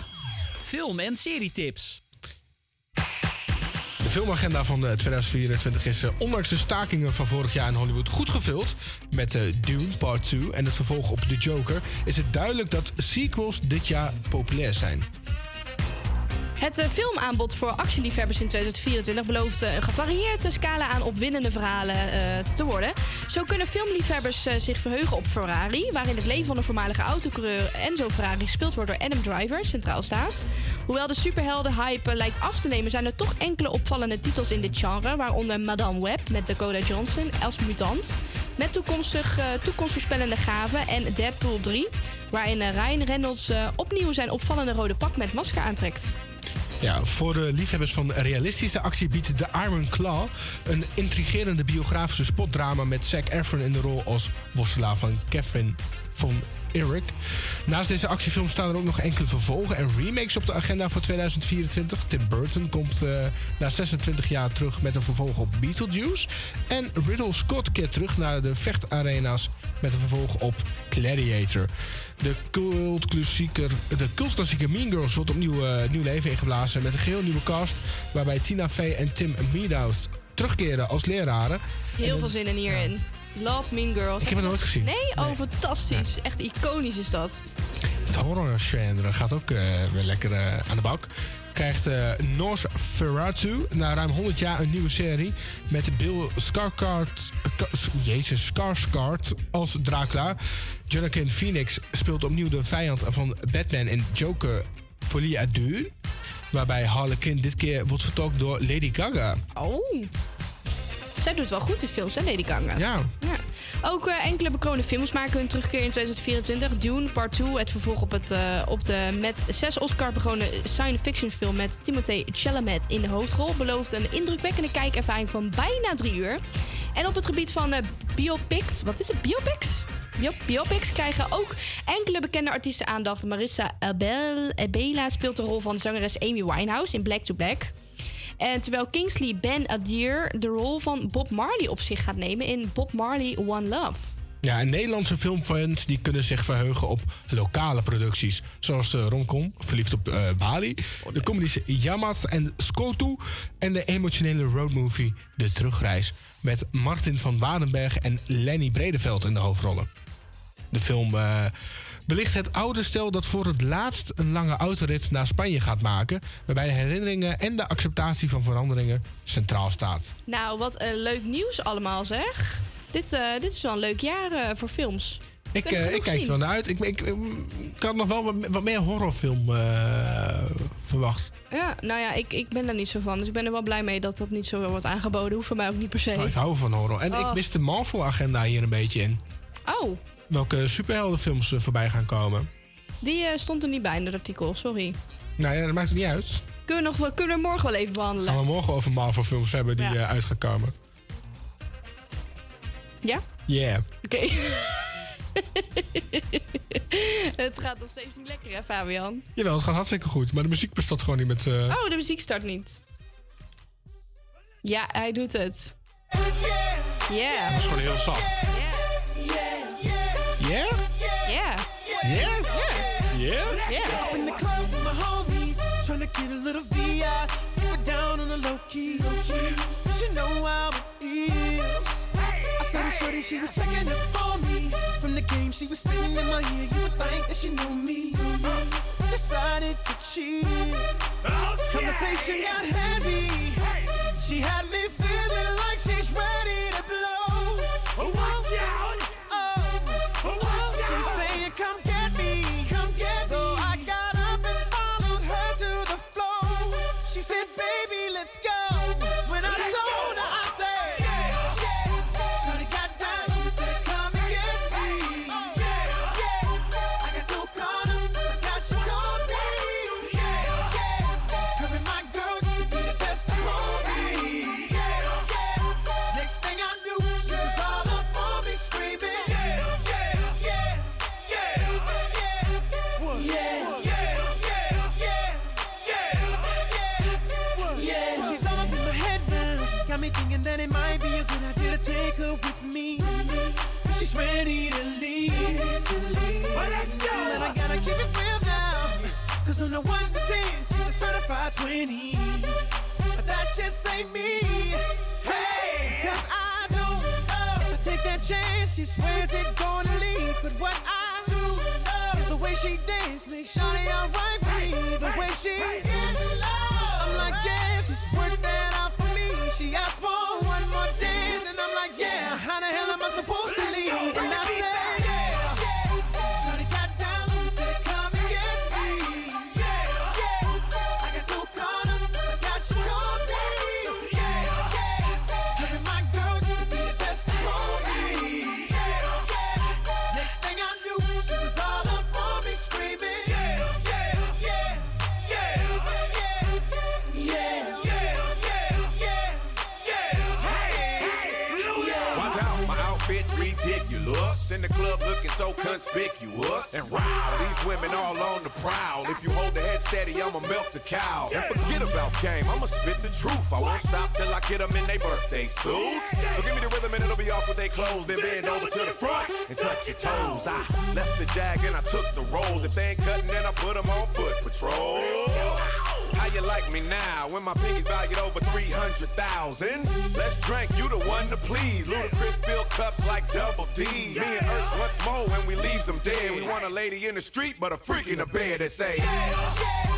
Speaker 22: Film- en serie tips.
Speaker 4: De filmagenda van eh, 2024 is eh, ondanks de stakingen van vorig jaar in Hollywood goed gevuld. Met uh, Dune Part 2 en het vervolg op The Joker is het duidelijk dat sequels dit jaar populair zijn.
Speaker 9: Het eh, filmaanbod voor actieliefhebbers in 2024 belooft eh, een gevarieerde scala aan opwindende verhalen eh, te worden. Zo kunnen filmliefhebbers zich verheugen op Ferrari, waarin het leven van de voormalige autocoureur Enzo Ferrari gespeeld wordt door Adam Driver, centraal staat. Hoewel de superhelden-hype lijkt af te nemen, zijn er toch enkele opvallende titels in dit genre, waaronder Madame Web met Dakota Johnson als mutant, met toekomstig, toekomstvoorspellende gaven en Deadpool 3, waarin Ryan Reynolds opnieuw zijn opvallende rode pak met masker aantrekt.
Speaker 4: Ja, voor de liefhebbers van realistische actie biedt The Iron Claw een intrigerende biografische spotdrama met Zac Efron in de rol als worstelaar van Kevin von Eric. Naast deze actiefilm staan er ook nog enkele vervolgen en remakes op de agenda voor 2024. Tim Burton komt eh, na 26 jaar terug met een vervolg op Beetlejuice. En Riddle Scott keert terug naar de vechtarena's met een vervolg op Gladiator. De cultklassieker, de cultklassieker Mean Girls wordt opnieuw eh, nieuw leven ingeblazen met een geheel nieuwe cast. Waarbij Tina Fey en Tim Meadows terugkeren als leraren.
Speaker 9: Heel
Speaker 4: En
Speaker 9: veel zin in hierin. Love Mean Girls.
Speaker 4: Ik heb het nooit gezien.
Speaker 9: Nee? Oh, fantastisch. Echt iconisch is dat.
Speaker 4: Het horror-genre gaat ook eh, weer lekker eh, aan de bak. Krijgt eh Nosferatu na ruim 100 jaar een nieuwe serie met Bill Skarsgård, Ka- Jezus, Skarsgård als Dracula. Jonathan Phoenix speelt opnieuw de vijand van Batman en Joker Folie à Deux. Waarbij Harlequin dit keer wordt vertolkt door Lady Gaga.
Speaker 9: Oh. Zij doet wel goed in films, hè, Lady Gaga?
Speaker 4: Ja.
Speaker 9: Ja. Ook eh, enkele bekroonde films maken hun terugkeer in 2024. Dune Part 2, het vervolg op, het, eh, op de met zes Oscar begonnen science fiction film met Timothée Chalamet in de hoofdrol, belooft een indrukwekkende kijkervaring van bijna drie uur. En op het gebied van eh, biopics, wat is het, biopics? Bio- Biopics krijgen ook enkele bekende artiesten aandacht. Marissa Abel, Abela speelt de rol van zangeres Amy Winehouse in Black to Black. En terwijl Kingsley Ben Adir de rol van Bob Marley op zich gaat nemen in Bob Marley One Love.
Speaker 4: Ja, en Nederlandse filmfans die kunnen zich verheugen op lokale producties. Zoals de romcom Verliefd op eh, Bali. De comedies Yamas en Skotu. En de emotionele roadmovie De Terugreis. Met Martin van Waardenberg en Lenny Bredeveld in de hoofdrollen. De film eh, belicht het oude stel dat voor het laatst een lange autorit naar Spanje gaat maken. Waarbij de herinneringen en de acceptatie van veranderingen centraal staat.
Speaker 9: Nou, wat een leuk nieuws allemaal zeg. Dit, eh, dit is wel een leuk jaar eh, voor films.
Speaker 4: Ik, eh, ik kijk er wel naar uit. Ik, ik, ik, ik had nog wel wat, wat meer horrorfilm eh, verwacht.
Speaker 9: Ja, nou ja, ik, ik ben daar niet zo van. Dus ik ben er wel blij mee dat dat niet zo wordt aangeboden. Hoeft voor mij ook niet per se.
Speaker 4: Nou, ik hou van horror. En
Speaker 9: Oh.
Speaker 4: ik mis de Marvel-agenda hier een beetje in.
Speaker 9: Oh,
Speaker 4: Welke superheldenfilms er voorbij gaan komen.
Speaker 9: die eh, stond er niet bij in het artikel. Sorry.
Speaker 4: Nou ja, dat maakt niet uit.
Speaker 9: Kunnen we, nog, wel- kunnen we morgen wel even behandelen?
Speaker 4: Gaan we morgen over Marvel-films hebben die
Speaker 9: Ja.
Speaker 4: eh, uit gaan komen.
Speaker 9: Ja?
Speaker 4: Yeah.
Speaker 9: Oké. het gaat nog steeds niet lekker, hè, Fabian?
Speaker 4: Jawel, het gaat hartstikke goed. Maar de muziek bestaat gewoon niet met... eh,
Speaker 9: Oh, de muziek start niet. Ja, hij doet het. Yeah.
Speaker 4: Dat is gewoon heel zacht. Yeah?
Speaker 9: Yeah.
Speaker 4: Yeah?
Speaker 9: Yeah. Yeah. Yeah?
Speaker 10: Up in the club with my homies, trying to get a little VI. Keep it down on the low key. She know how it is. I saw the shorty, she was checking up on me. From the game, she was spitting in my ear. You would think that she knew me. Decided to cheat. Conversation got heavy. She had me feeling like she's ready to blow. Oh, Watch certified. But that just ain't me. Hey, cause I don't know. I take that chance, she swears it gonna lead. But what I
Speaker 12: so conspicuous. And wow, these women all on the prowl. If you hold the head steady, I'ma milk the cow. And forget about game, I'ma spit the truth. I won't stop till I get them in their birthday suits. So give me the rhythm and it'll be off with their clothes. Then bend over to the front and touch your toes. I left the jag and I took the rolls. If they ain't cutting, then I put them on foot patrol. You like me now when my pinky's valued over 300,000? Let's drink, you the one to please. Ludacris fill cups like double D. Me and Ursh what's more when we leaves them dead. We want a lady in the street, but a freak in the bed that say, Take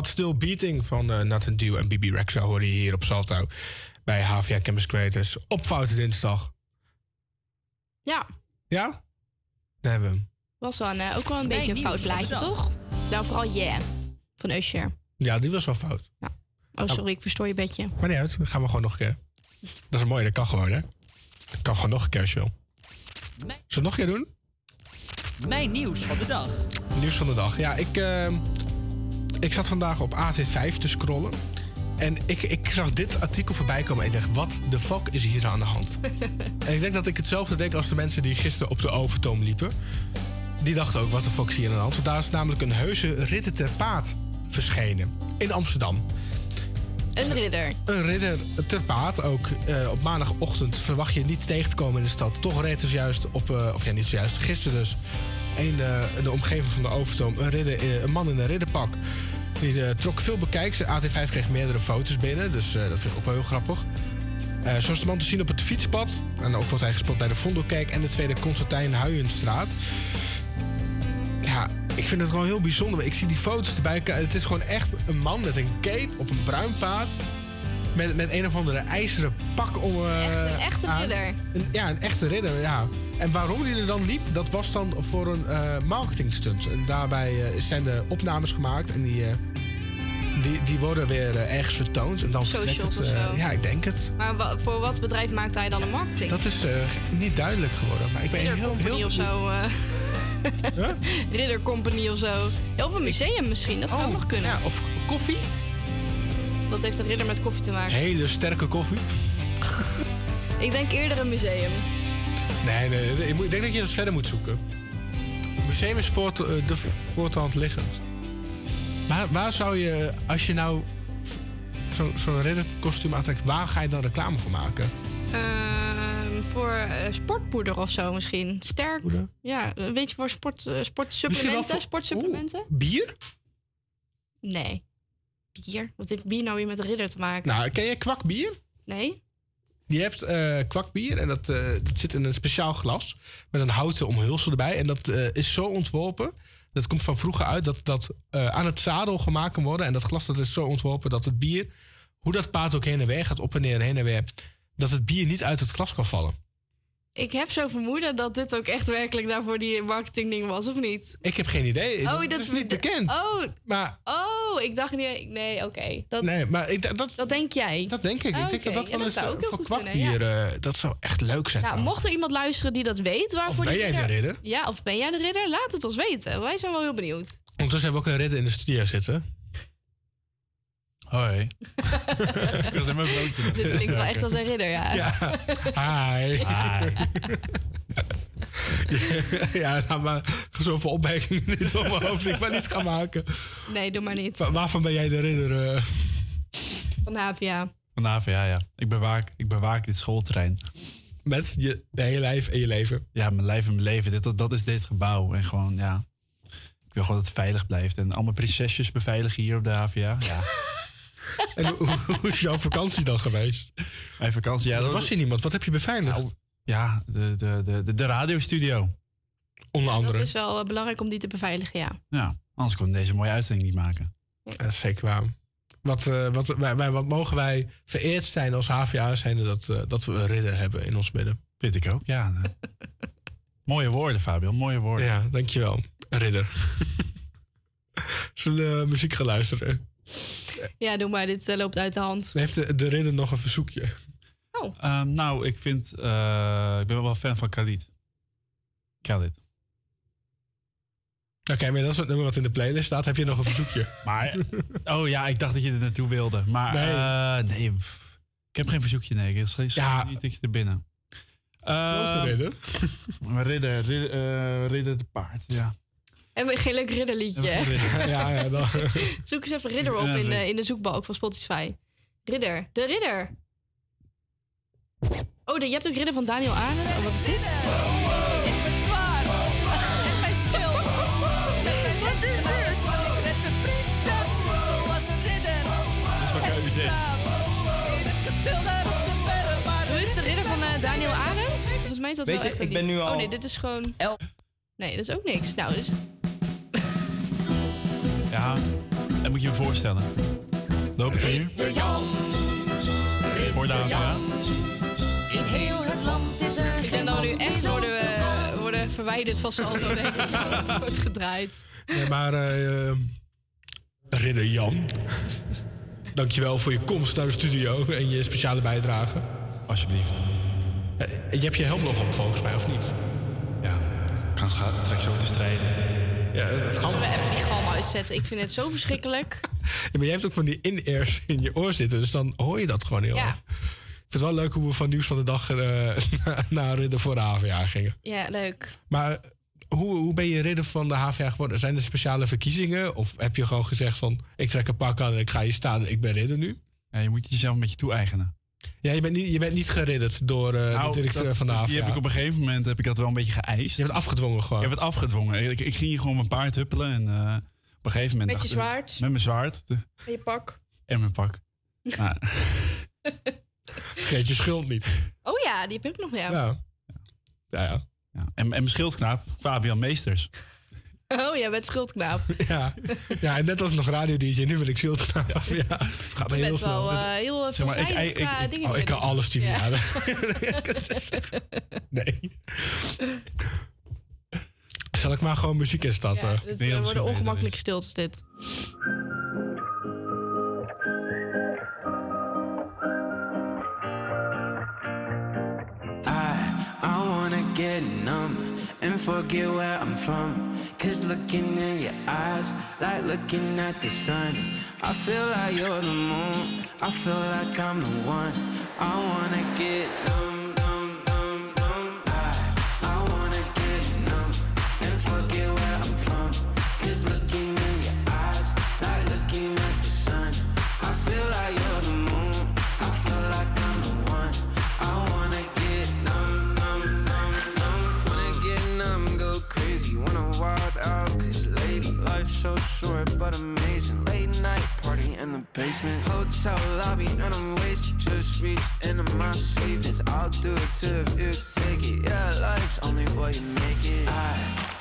Speaker 23: Hard Still
Speaker 4: Beating van eh, Nathan Dew en Bibi Rexha hoor je hier op Salto. Bij HVA Campus Creators op Foute Dinsdag.
Speaker 9: Ja,
Speaker 4: Ja? Daar hebben we hem.
Speaker 9: was wel een, eh, ook wel een beetje een fout blaadje, toch? Nou, vooral Yeah van Usher.
Speaker 4: Ja, die was wel fout.
Speaker 9: Oh, sorry, ik verstoor je bedje.
Speaker 4: Maar niet uit, dan gaan we gewoon nog een keer. Dat is mooi, dat kan gewoon, hè? Dat kan gewoon nog een keer als je wil. Zullen we het nog een keer doen?
Speaker 22: Mijn nieuws van de dag.
Speaker 4: Nieuws van de dag. Ja, ik, eh, ik zat vandaag op AT5 te scrollen. En ik, ik zag dit artikel voorbij komen en ik dacht, wat de fuck is hier aan de hand? en ik denk dat ik hetzelfde denk als de mensen die gisteren op de Overtoom liepen. Die dachten ook, wat de fuck is hier aan de hand? Want daar is namelijk een heuse ridder ter paard verschenen. in Amsterdam.
Speaker 9: Een ridder.
Speaker 4: Een ridder ter paard. Ook eh, op maandagochtend verwacht je niet tegen te komen in de stad. Toch reed dus juist op, eh, of ja, niet zojuist, gisteren dus. Een, eh, de omgeving van de Overtoom, een, ridder, eh, een man in een ridderpak. Die eh, trok veel bekijks. AT5 kreeg meerdere foto's binnen, dus dat vind ik ook wel heel grappig. Zo is de man te zien op het fietspad. En ook wordt hij gespot bij de Vondelkerk en de Tweede Constantijn Huijenstraat. Ja, ik vind het gewoon heel bijzonder. Ik zie die foto's erbij. Het is gewoon echt een man met een cape op een bruin paard. Met, met een of andere ijzeren pak om. eh,
Speaker 9: Echt een echte
Speaker 4: aan.
Speaker 9: ridder.
Speaker 4: Een- ja, een echte ridder, ja. En waarom hij er dan liep, dat was dan voor een eh marketingstunt. En daarbij eh, zijn de opnames gemaakt en die, eh, die, die worden weer eh, ergens vertoond. En dan
Speaker 9: Socials
Speaker 4: het, eh. Ja, ik denk het.
Speaker 9: Maar wa- voor wat bedrijf maakt hij dan een marketing?
Speaker 4: Dat is eh, niet duidelijk geworden. Maar ik ben
Speaker 9: Ridder
Speaker 4: heel, heel
Speaker 9: of zo. eh. Ridder Company of zo. Of een museum misschien, dat zou
Speaker 4: Oh,
Speaker 9: nog kunnen.
Speaker 4: ja, of koffie.
Speaker 9: Wat heeft een ridder met koffie te maken?
Speaker 4: Hele sterke koffie.
Speaker 9: Ik denk eerder een museum.
Speaker 4: Nee, nee, nee, ik denk dat je dat verder moet zoeken. Het museum is voort, eh, de voortand liggend. Maar waar zou je, als je nou zo- zo'n ridderkostuum aantrekt, waar ga je dan reclame voor maken?
Speaker 9: Ehm, voor eh, sportpoeder of zo misschien. Sterk. Ja, een beetje voor sport, eh, sportsupplementen.
Speaker 4: voor-
Speaker 9: sportsupplementen?
Speaker 4: Bier?
Speaker 9: Nee. Bier? Wat heeft bier nou weer met ridder te maken?
Speaker 4: Nou, ken je kwakbier?
Speaker 9: Nee?
Speaker 4: Je hebt eh, kwakbier en dat, eh, dat zit in een speciaal glas met een houten omhulsel erbij. En dat eh, is zo ontworpen, dat komt van vroeger uit, dat dat aan het zadel gemaakt kan worden. En dat glas dat is zo ontworpen dat het bier, hoe dat paard ook heen en weer gaat, op en neer, heen en weer, dat het bier niet uit het glas kan vallen.
Speaker 9: Ik heb zo vermoeden dat dit ook echt werkelijk daarvoor die marketingding was, of niet?
Speaker 4: Ik heb geen idee.
Speaker 9: Oh,
Speaker 4: dat,
Speaker 9: dat
Speaker 4: is niet bekend.
Speaker 9: Oh,
Speaker 4: Maar
Speaker 9: oh ik dacht niet... Nee, oké. Dat,
Speaker 4: nee, maar ik, dat,
Speaker 9: dat denk jij?
Speaker 4: dat denk ik.
Speaker 9: Oh,
Speaker 4: ik denk dat dat
Speaker 9: Ja,
Speaker 4: wel eens
Speaker 9: zou
Speaker 4: eh,
Speaker 9: ook heel goed kunnen,
Speaker 4: kwakbier, eh, dat zou echt leuk zijn.
Speaker 9: Nou, mocht er iemand luisteren die dat weet, waarvoor
Speaker 4: ben
Speaker 9: die
Speaker 4: jij de ridder?
Speaker 9: Ja, of ben jij de ridder? Laat het ons weten. Wij zijn wel heel benieuwd.
Speaker 4: Ondertussen hebben we ook een ridder in de studio zitten.
Speaker 24: Hoi. ik in mijn broodje.
Speaker 9: Dit klinkt wel echt als een ridder, ja.
Speaker 4: Ja. Hi.
Speaker 24: Hi.
Speaker 4: ja, nou, maar zoveel opmerkingen nu door mijn hoofd. Ik maar niet gaan maken.
Speaker 9: Nee, doe maar niet.
Speaker 4: Wa- waarvan ben jij de ridder? eh?
Speaker 9: Van de HVA.
Speaker 24: Van de HVA, ja. Ik bewaak, ik bewaak dit schoolterrein.
Speaker 4: Met je hele lijf en je leven?
Speaker 24: Ja, mijn lijf en mijn leven. Dit, dat, dat is dit gebouw. En gewoon, ja... Ik wil gewoon dat het veilig blijft. En allemaal prinsesjes beveiligen hier op de HVA. Ja.
Speaker 4: En hoe, hoe is jouw vakantie dan geweest?
Speaker 24: Mijn vakantie, ja.
Speaker 4: Er
Speaker 24: dat
Speaker 4: was hier niemand. Wat heb je beveiligd?
Speaker 24: Nou, ja, de, de, de, de, de radiostudio.
Speaker 4: Onder
Speaker 9: Dat
Speaker 4: andere.
Speaker 9: is wel eh, belangrijk om die te beveiligen, ja.
Speaker 24: Ja, anders kon ik deze mooie uitzending niet maken.
Speaker 4: Is zeker waar. Wat, eh, wat, wij, wij- wat mogen wij vereerd zijn als HVA zijn dat, eh, dat we een ridder hebben in ons midden.
Speaker 24: Vind ik ook, ja. mooie woorden, Fabio. Mooie woorden.
Speaker 4: Ja, dankjewel. Een ridder. Zullen we muziek gaan luisteren?
Speaker 9: Ja, doe maar. Dit eh, loopt uit de hand.
Speaker 4: Heeft de, de ridder nog een verzoekje?
Speaker 9: Oh.
Speaker 24: Ehm, nou, ik vind... eh, ik ben wel fan van Khalid. Khalid.
Speaker 4: Oké, maar dat is het nummer wat in de playlist staat. Heb je nog een verzoekje?
Speaker 24: Maar, oh ja, ik dacht dat je er naartoe wilde. Maar
Speaker 4: Nee.
Speaker 24: nee, nee pff, ik heb geen verzoekje. Nee, het is ja. niet iets er binnen. Ehm,
Speaker 4: ridder.
Speaker 24: Ridder, ridder, eh, ridder de paard, ja.
Speaker 9: Geen leuk ridderliedje?
Speaker 4: ja, ja, dan.
Speaker 9: Zoek eens even ridder op
Speaker 24: Ja,
Speaker 9: in de,
Speaker 24: ridder.
Speaker 9: in de zoekbalk van Spotify. Ridder. De ridder. Oh, de, je hebt ook ridder van Daniel Arend. Oh, wat is dit?
Speaker 14: Zit met zwaard. En mijn schild. Wat is dit? Red de prinses. Zoals een ridder. Ik slaap In het kasteel daar op de berg. Maar
Speaker 9: Hoe is de ridder van eh, Daniel Arends? Volgens mij is dat
Speaker 25: Weet
Speaker 9: wel
Speaker 25: je,
Speaker 9: echt
Speaker 25: ik ben nu al-
Speaker 9: Oh nee, dit is gewoon...
Speaker 25: El-
Speaker 9: Nee, dat is ook niks. Nou, dus...
Speaker 24: Ja, dat moet je je voorstellen. Loop ik hier? Hoor daar, ja?
Speaker 14: in heel het land is er
Speaker 9: Ik denk dat we nu echt worden, eh, worden verwijderd van Salto. denk ik. Het wordt gedraaid.
Speaker 4: Ja, maar eh, ridder Jan, dankjewel voor je komst naar de studio en je speciale bijdrage.
Speaker 24: Alsjeblieft.
Speaker 4: Je hebt je helm nog op volgens mij, of niet?
Speaker 24: Ja, ik ga, ga trek zo te strijden.
Speaker 4: Ja, galm.
Speaker 9: Zullen we even die galm uitzetten? Ik vind het zo verschrikkelijk.
Speaker 4: Ja, maar jij hebt ook van die in-ears in je oor zitten, dus dan hoor je dat gewoon heel
Speaker 9: Ja.
Speaker 4: erg. Ik vind het wel leuk hoe we van nieuws van de dag eh, naar, naar Ridder voor de HVA gingen.
Speaker 9: Ja, leuk.
Speaker 4: Maar hoe, hoe ben je ridder van de HVA geworden? Zijn er speciale verkiezingen? Of heb je gewoon gezegd van... ik trek een pak aan en ik ga hier staan en ik ben ridder nu?
Speaker 24: Ja, je moet jezelf een beetje toe-eigenen.
Speaker 4: Ja, je bent niet, je bent niet geridderd door eh,
Speaker 24: Nou,
Speaker 4: de directeur
Speaker 24: dat-
Speaker 4: van de HVA.
Speaker 24: Die heb ik op een gegeven moment heb ik dat wel een beetje geëist. Je
Speaker 4: hebt het afgedwongen gewoon?
Speaker 24: Ik heb het afgedwongen. Ik, ik ging hier gewoon mijn paard huppelen en eh, op een gegeven moment...
Speaker 9: Met je
Speaker 24: dacht-
Speaker 9: zwaard?
Speaker 24: Met mijn zwaard
Speaker 9: En je pak.
Speaker 24: en mijn pak. Nou,
Speaker 4: Vergeet je schuld niet.
Speaker 9: Oh ja, die heb ik nog, ja.
Speaker 4: Ja. Ja, ja.
Speaker 24: ja. En, en mijn schildknaap, Fabian Meesters.
Speaker 9: Oh, jij bent schildknaap.
Speaker 4: Ja. ja, en net als nog radio-dj, nu ben ik schildknaap. Ja. het gaat
Speaker 9: Je
Speaker 4: heel
Speaker 9: bent
Speaker 4: snel.
Speaker 9: wel eh, heel
Speaker 24: Zeg maar, ik-
Speaker 9: dingen.
Speaker 4: oh, ik kan
Speaker 9: doen.
Speaker 4: alles.
Speaker 9: Ja.
Speaker 4: nee. Zal ik maar gewoon muziek instarten?
Speaker 9: Ja, dit eh, worden ongemakkelijke stiltes dit.
Speaker 7: I, I wanna get numb and forget where I'm from. Cause looking in your eyes, like looking at the sun. I feel like you're the moon, I feel like I'm the one. I wanna get numb, so short but amazing. Late night party in the basement. Hotel lobby and I'm wasted. Just reached into my savings. I'll do it too if you take it. Yeah, life's only what you make it. I,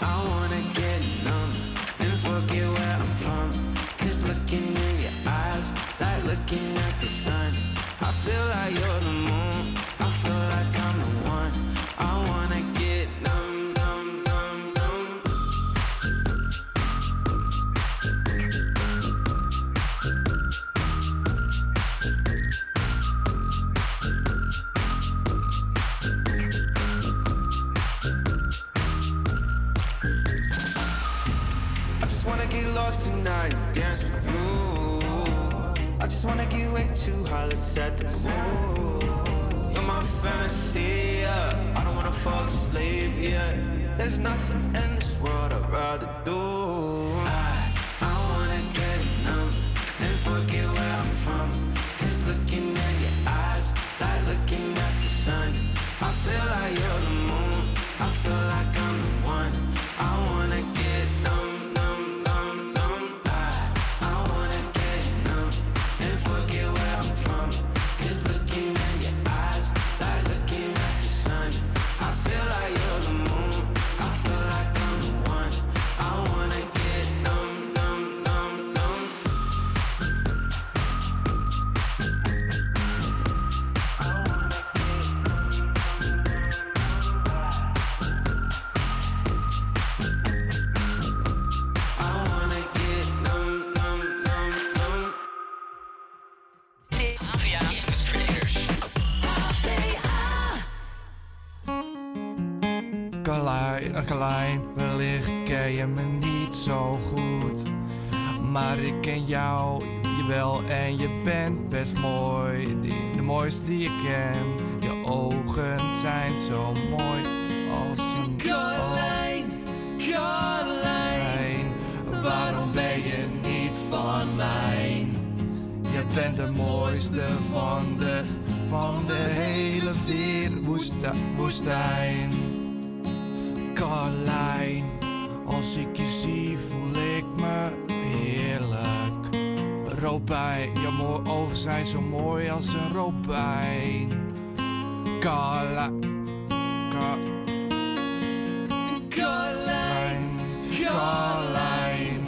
Speaker 7: I wanna get numb and forget where I'm from. Cause looking in your eyes, like looking at the sun. I feel like you're the moon. Let's set the mood. You're my fantasy, yeah. I don't wanna fall asleep, yeah. There's nothing in this world I'd rather do.
Speaker 26: Mooiste die ik ken. Je ogen zijn zo mooi als een
Speaker 10: Carlijn, Carlijn, waarom ben je niet van mij?
Speaker 26: Je bent de mooiste van de, van de hele wereld. Woesta- woestijn. Zo mooi als een robijn. Carlijn, Ka-
Speaker 10: Carlijn, Carlijn,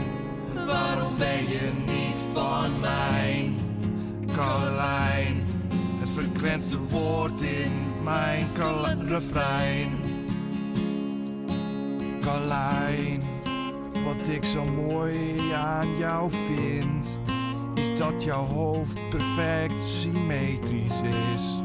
Speaker 10: waarom ben je niet van mij?
Speaker 26: Carlijn, het frequentste woord in mijn refrein. Carlijn, wat ik zo mooi aan jou vind, dat jouw hoofd perfect symmetrisch is.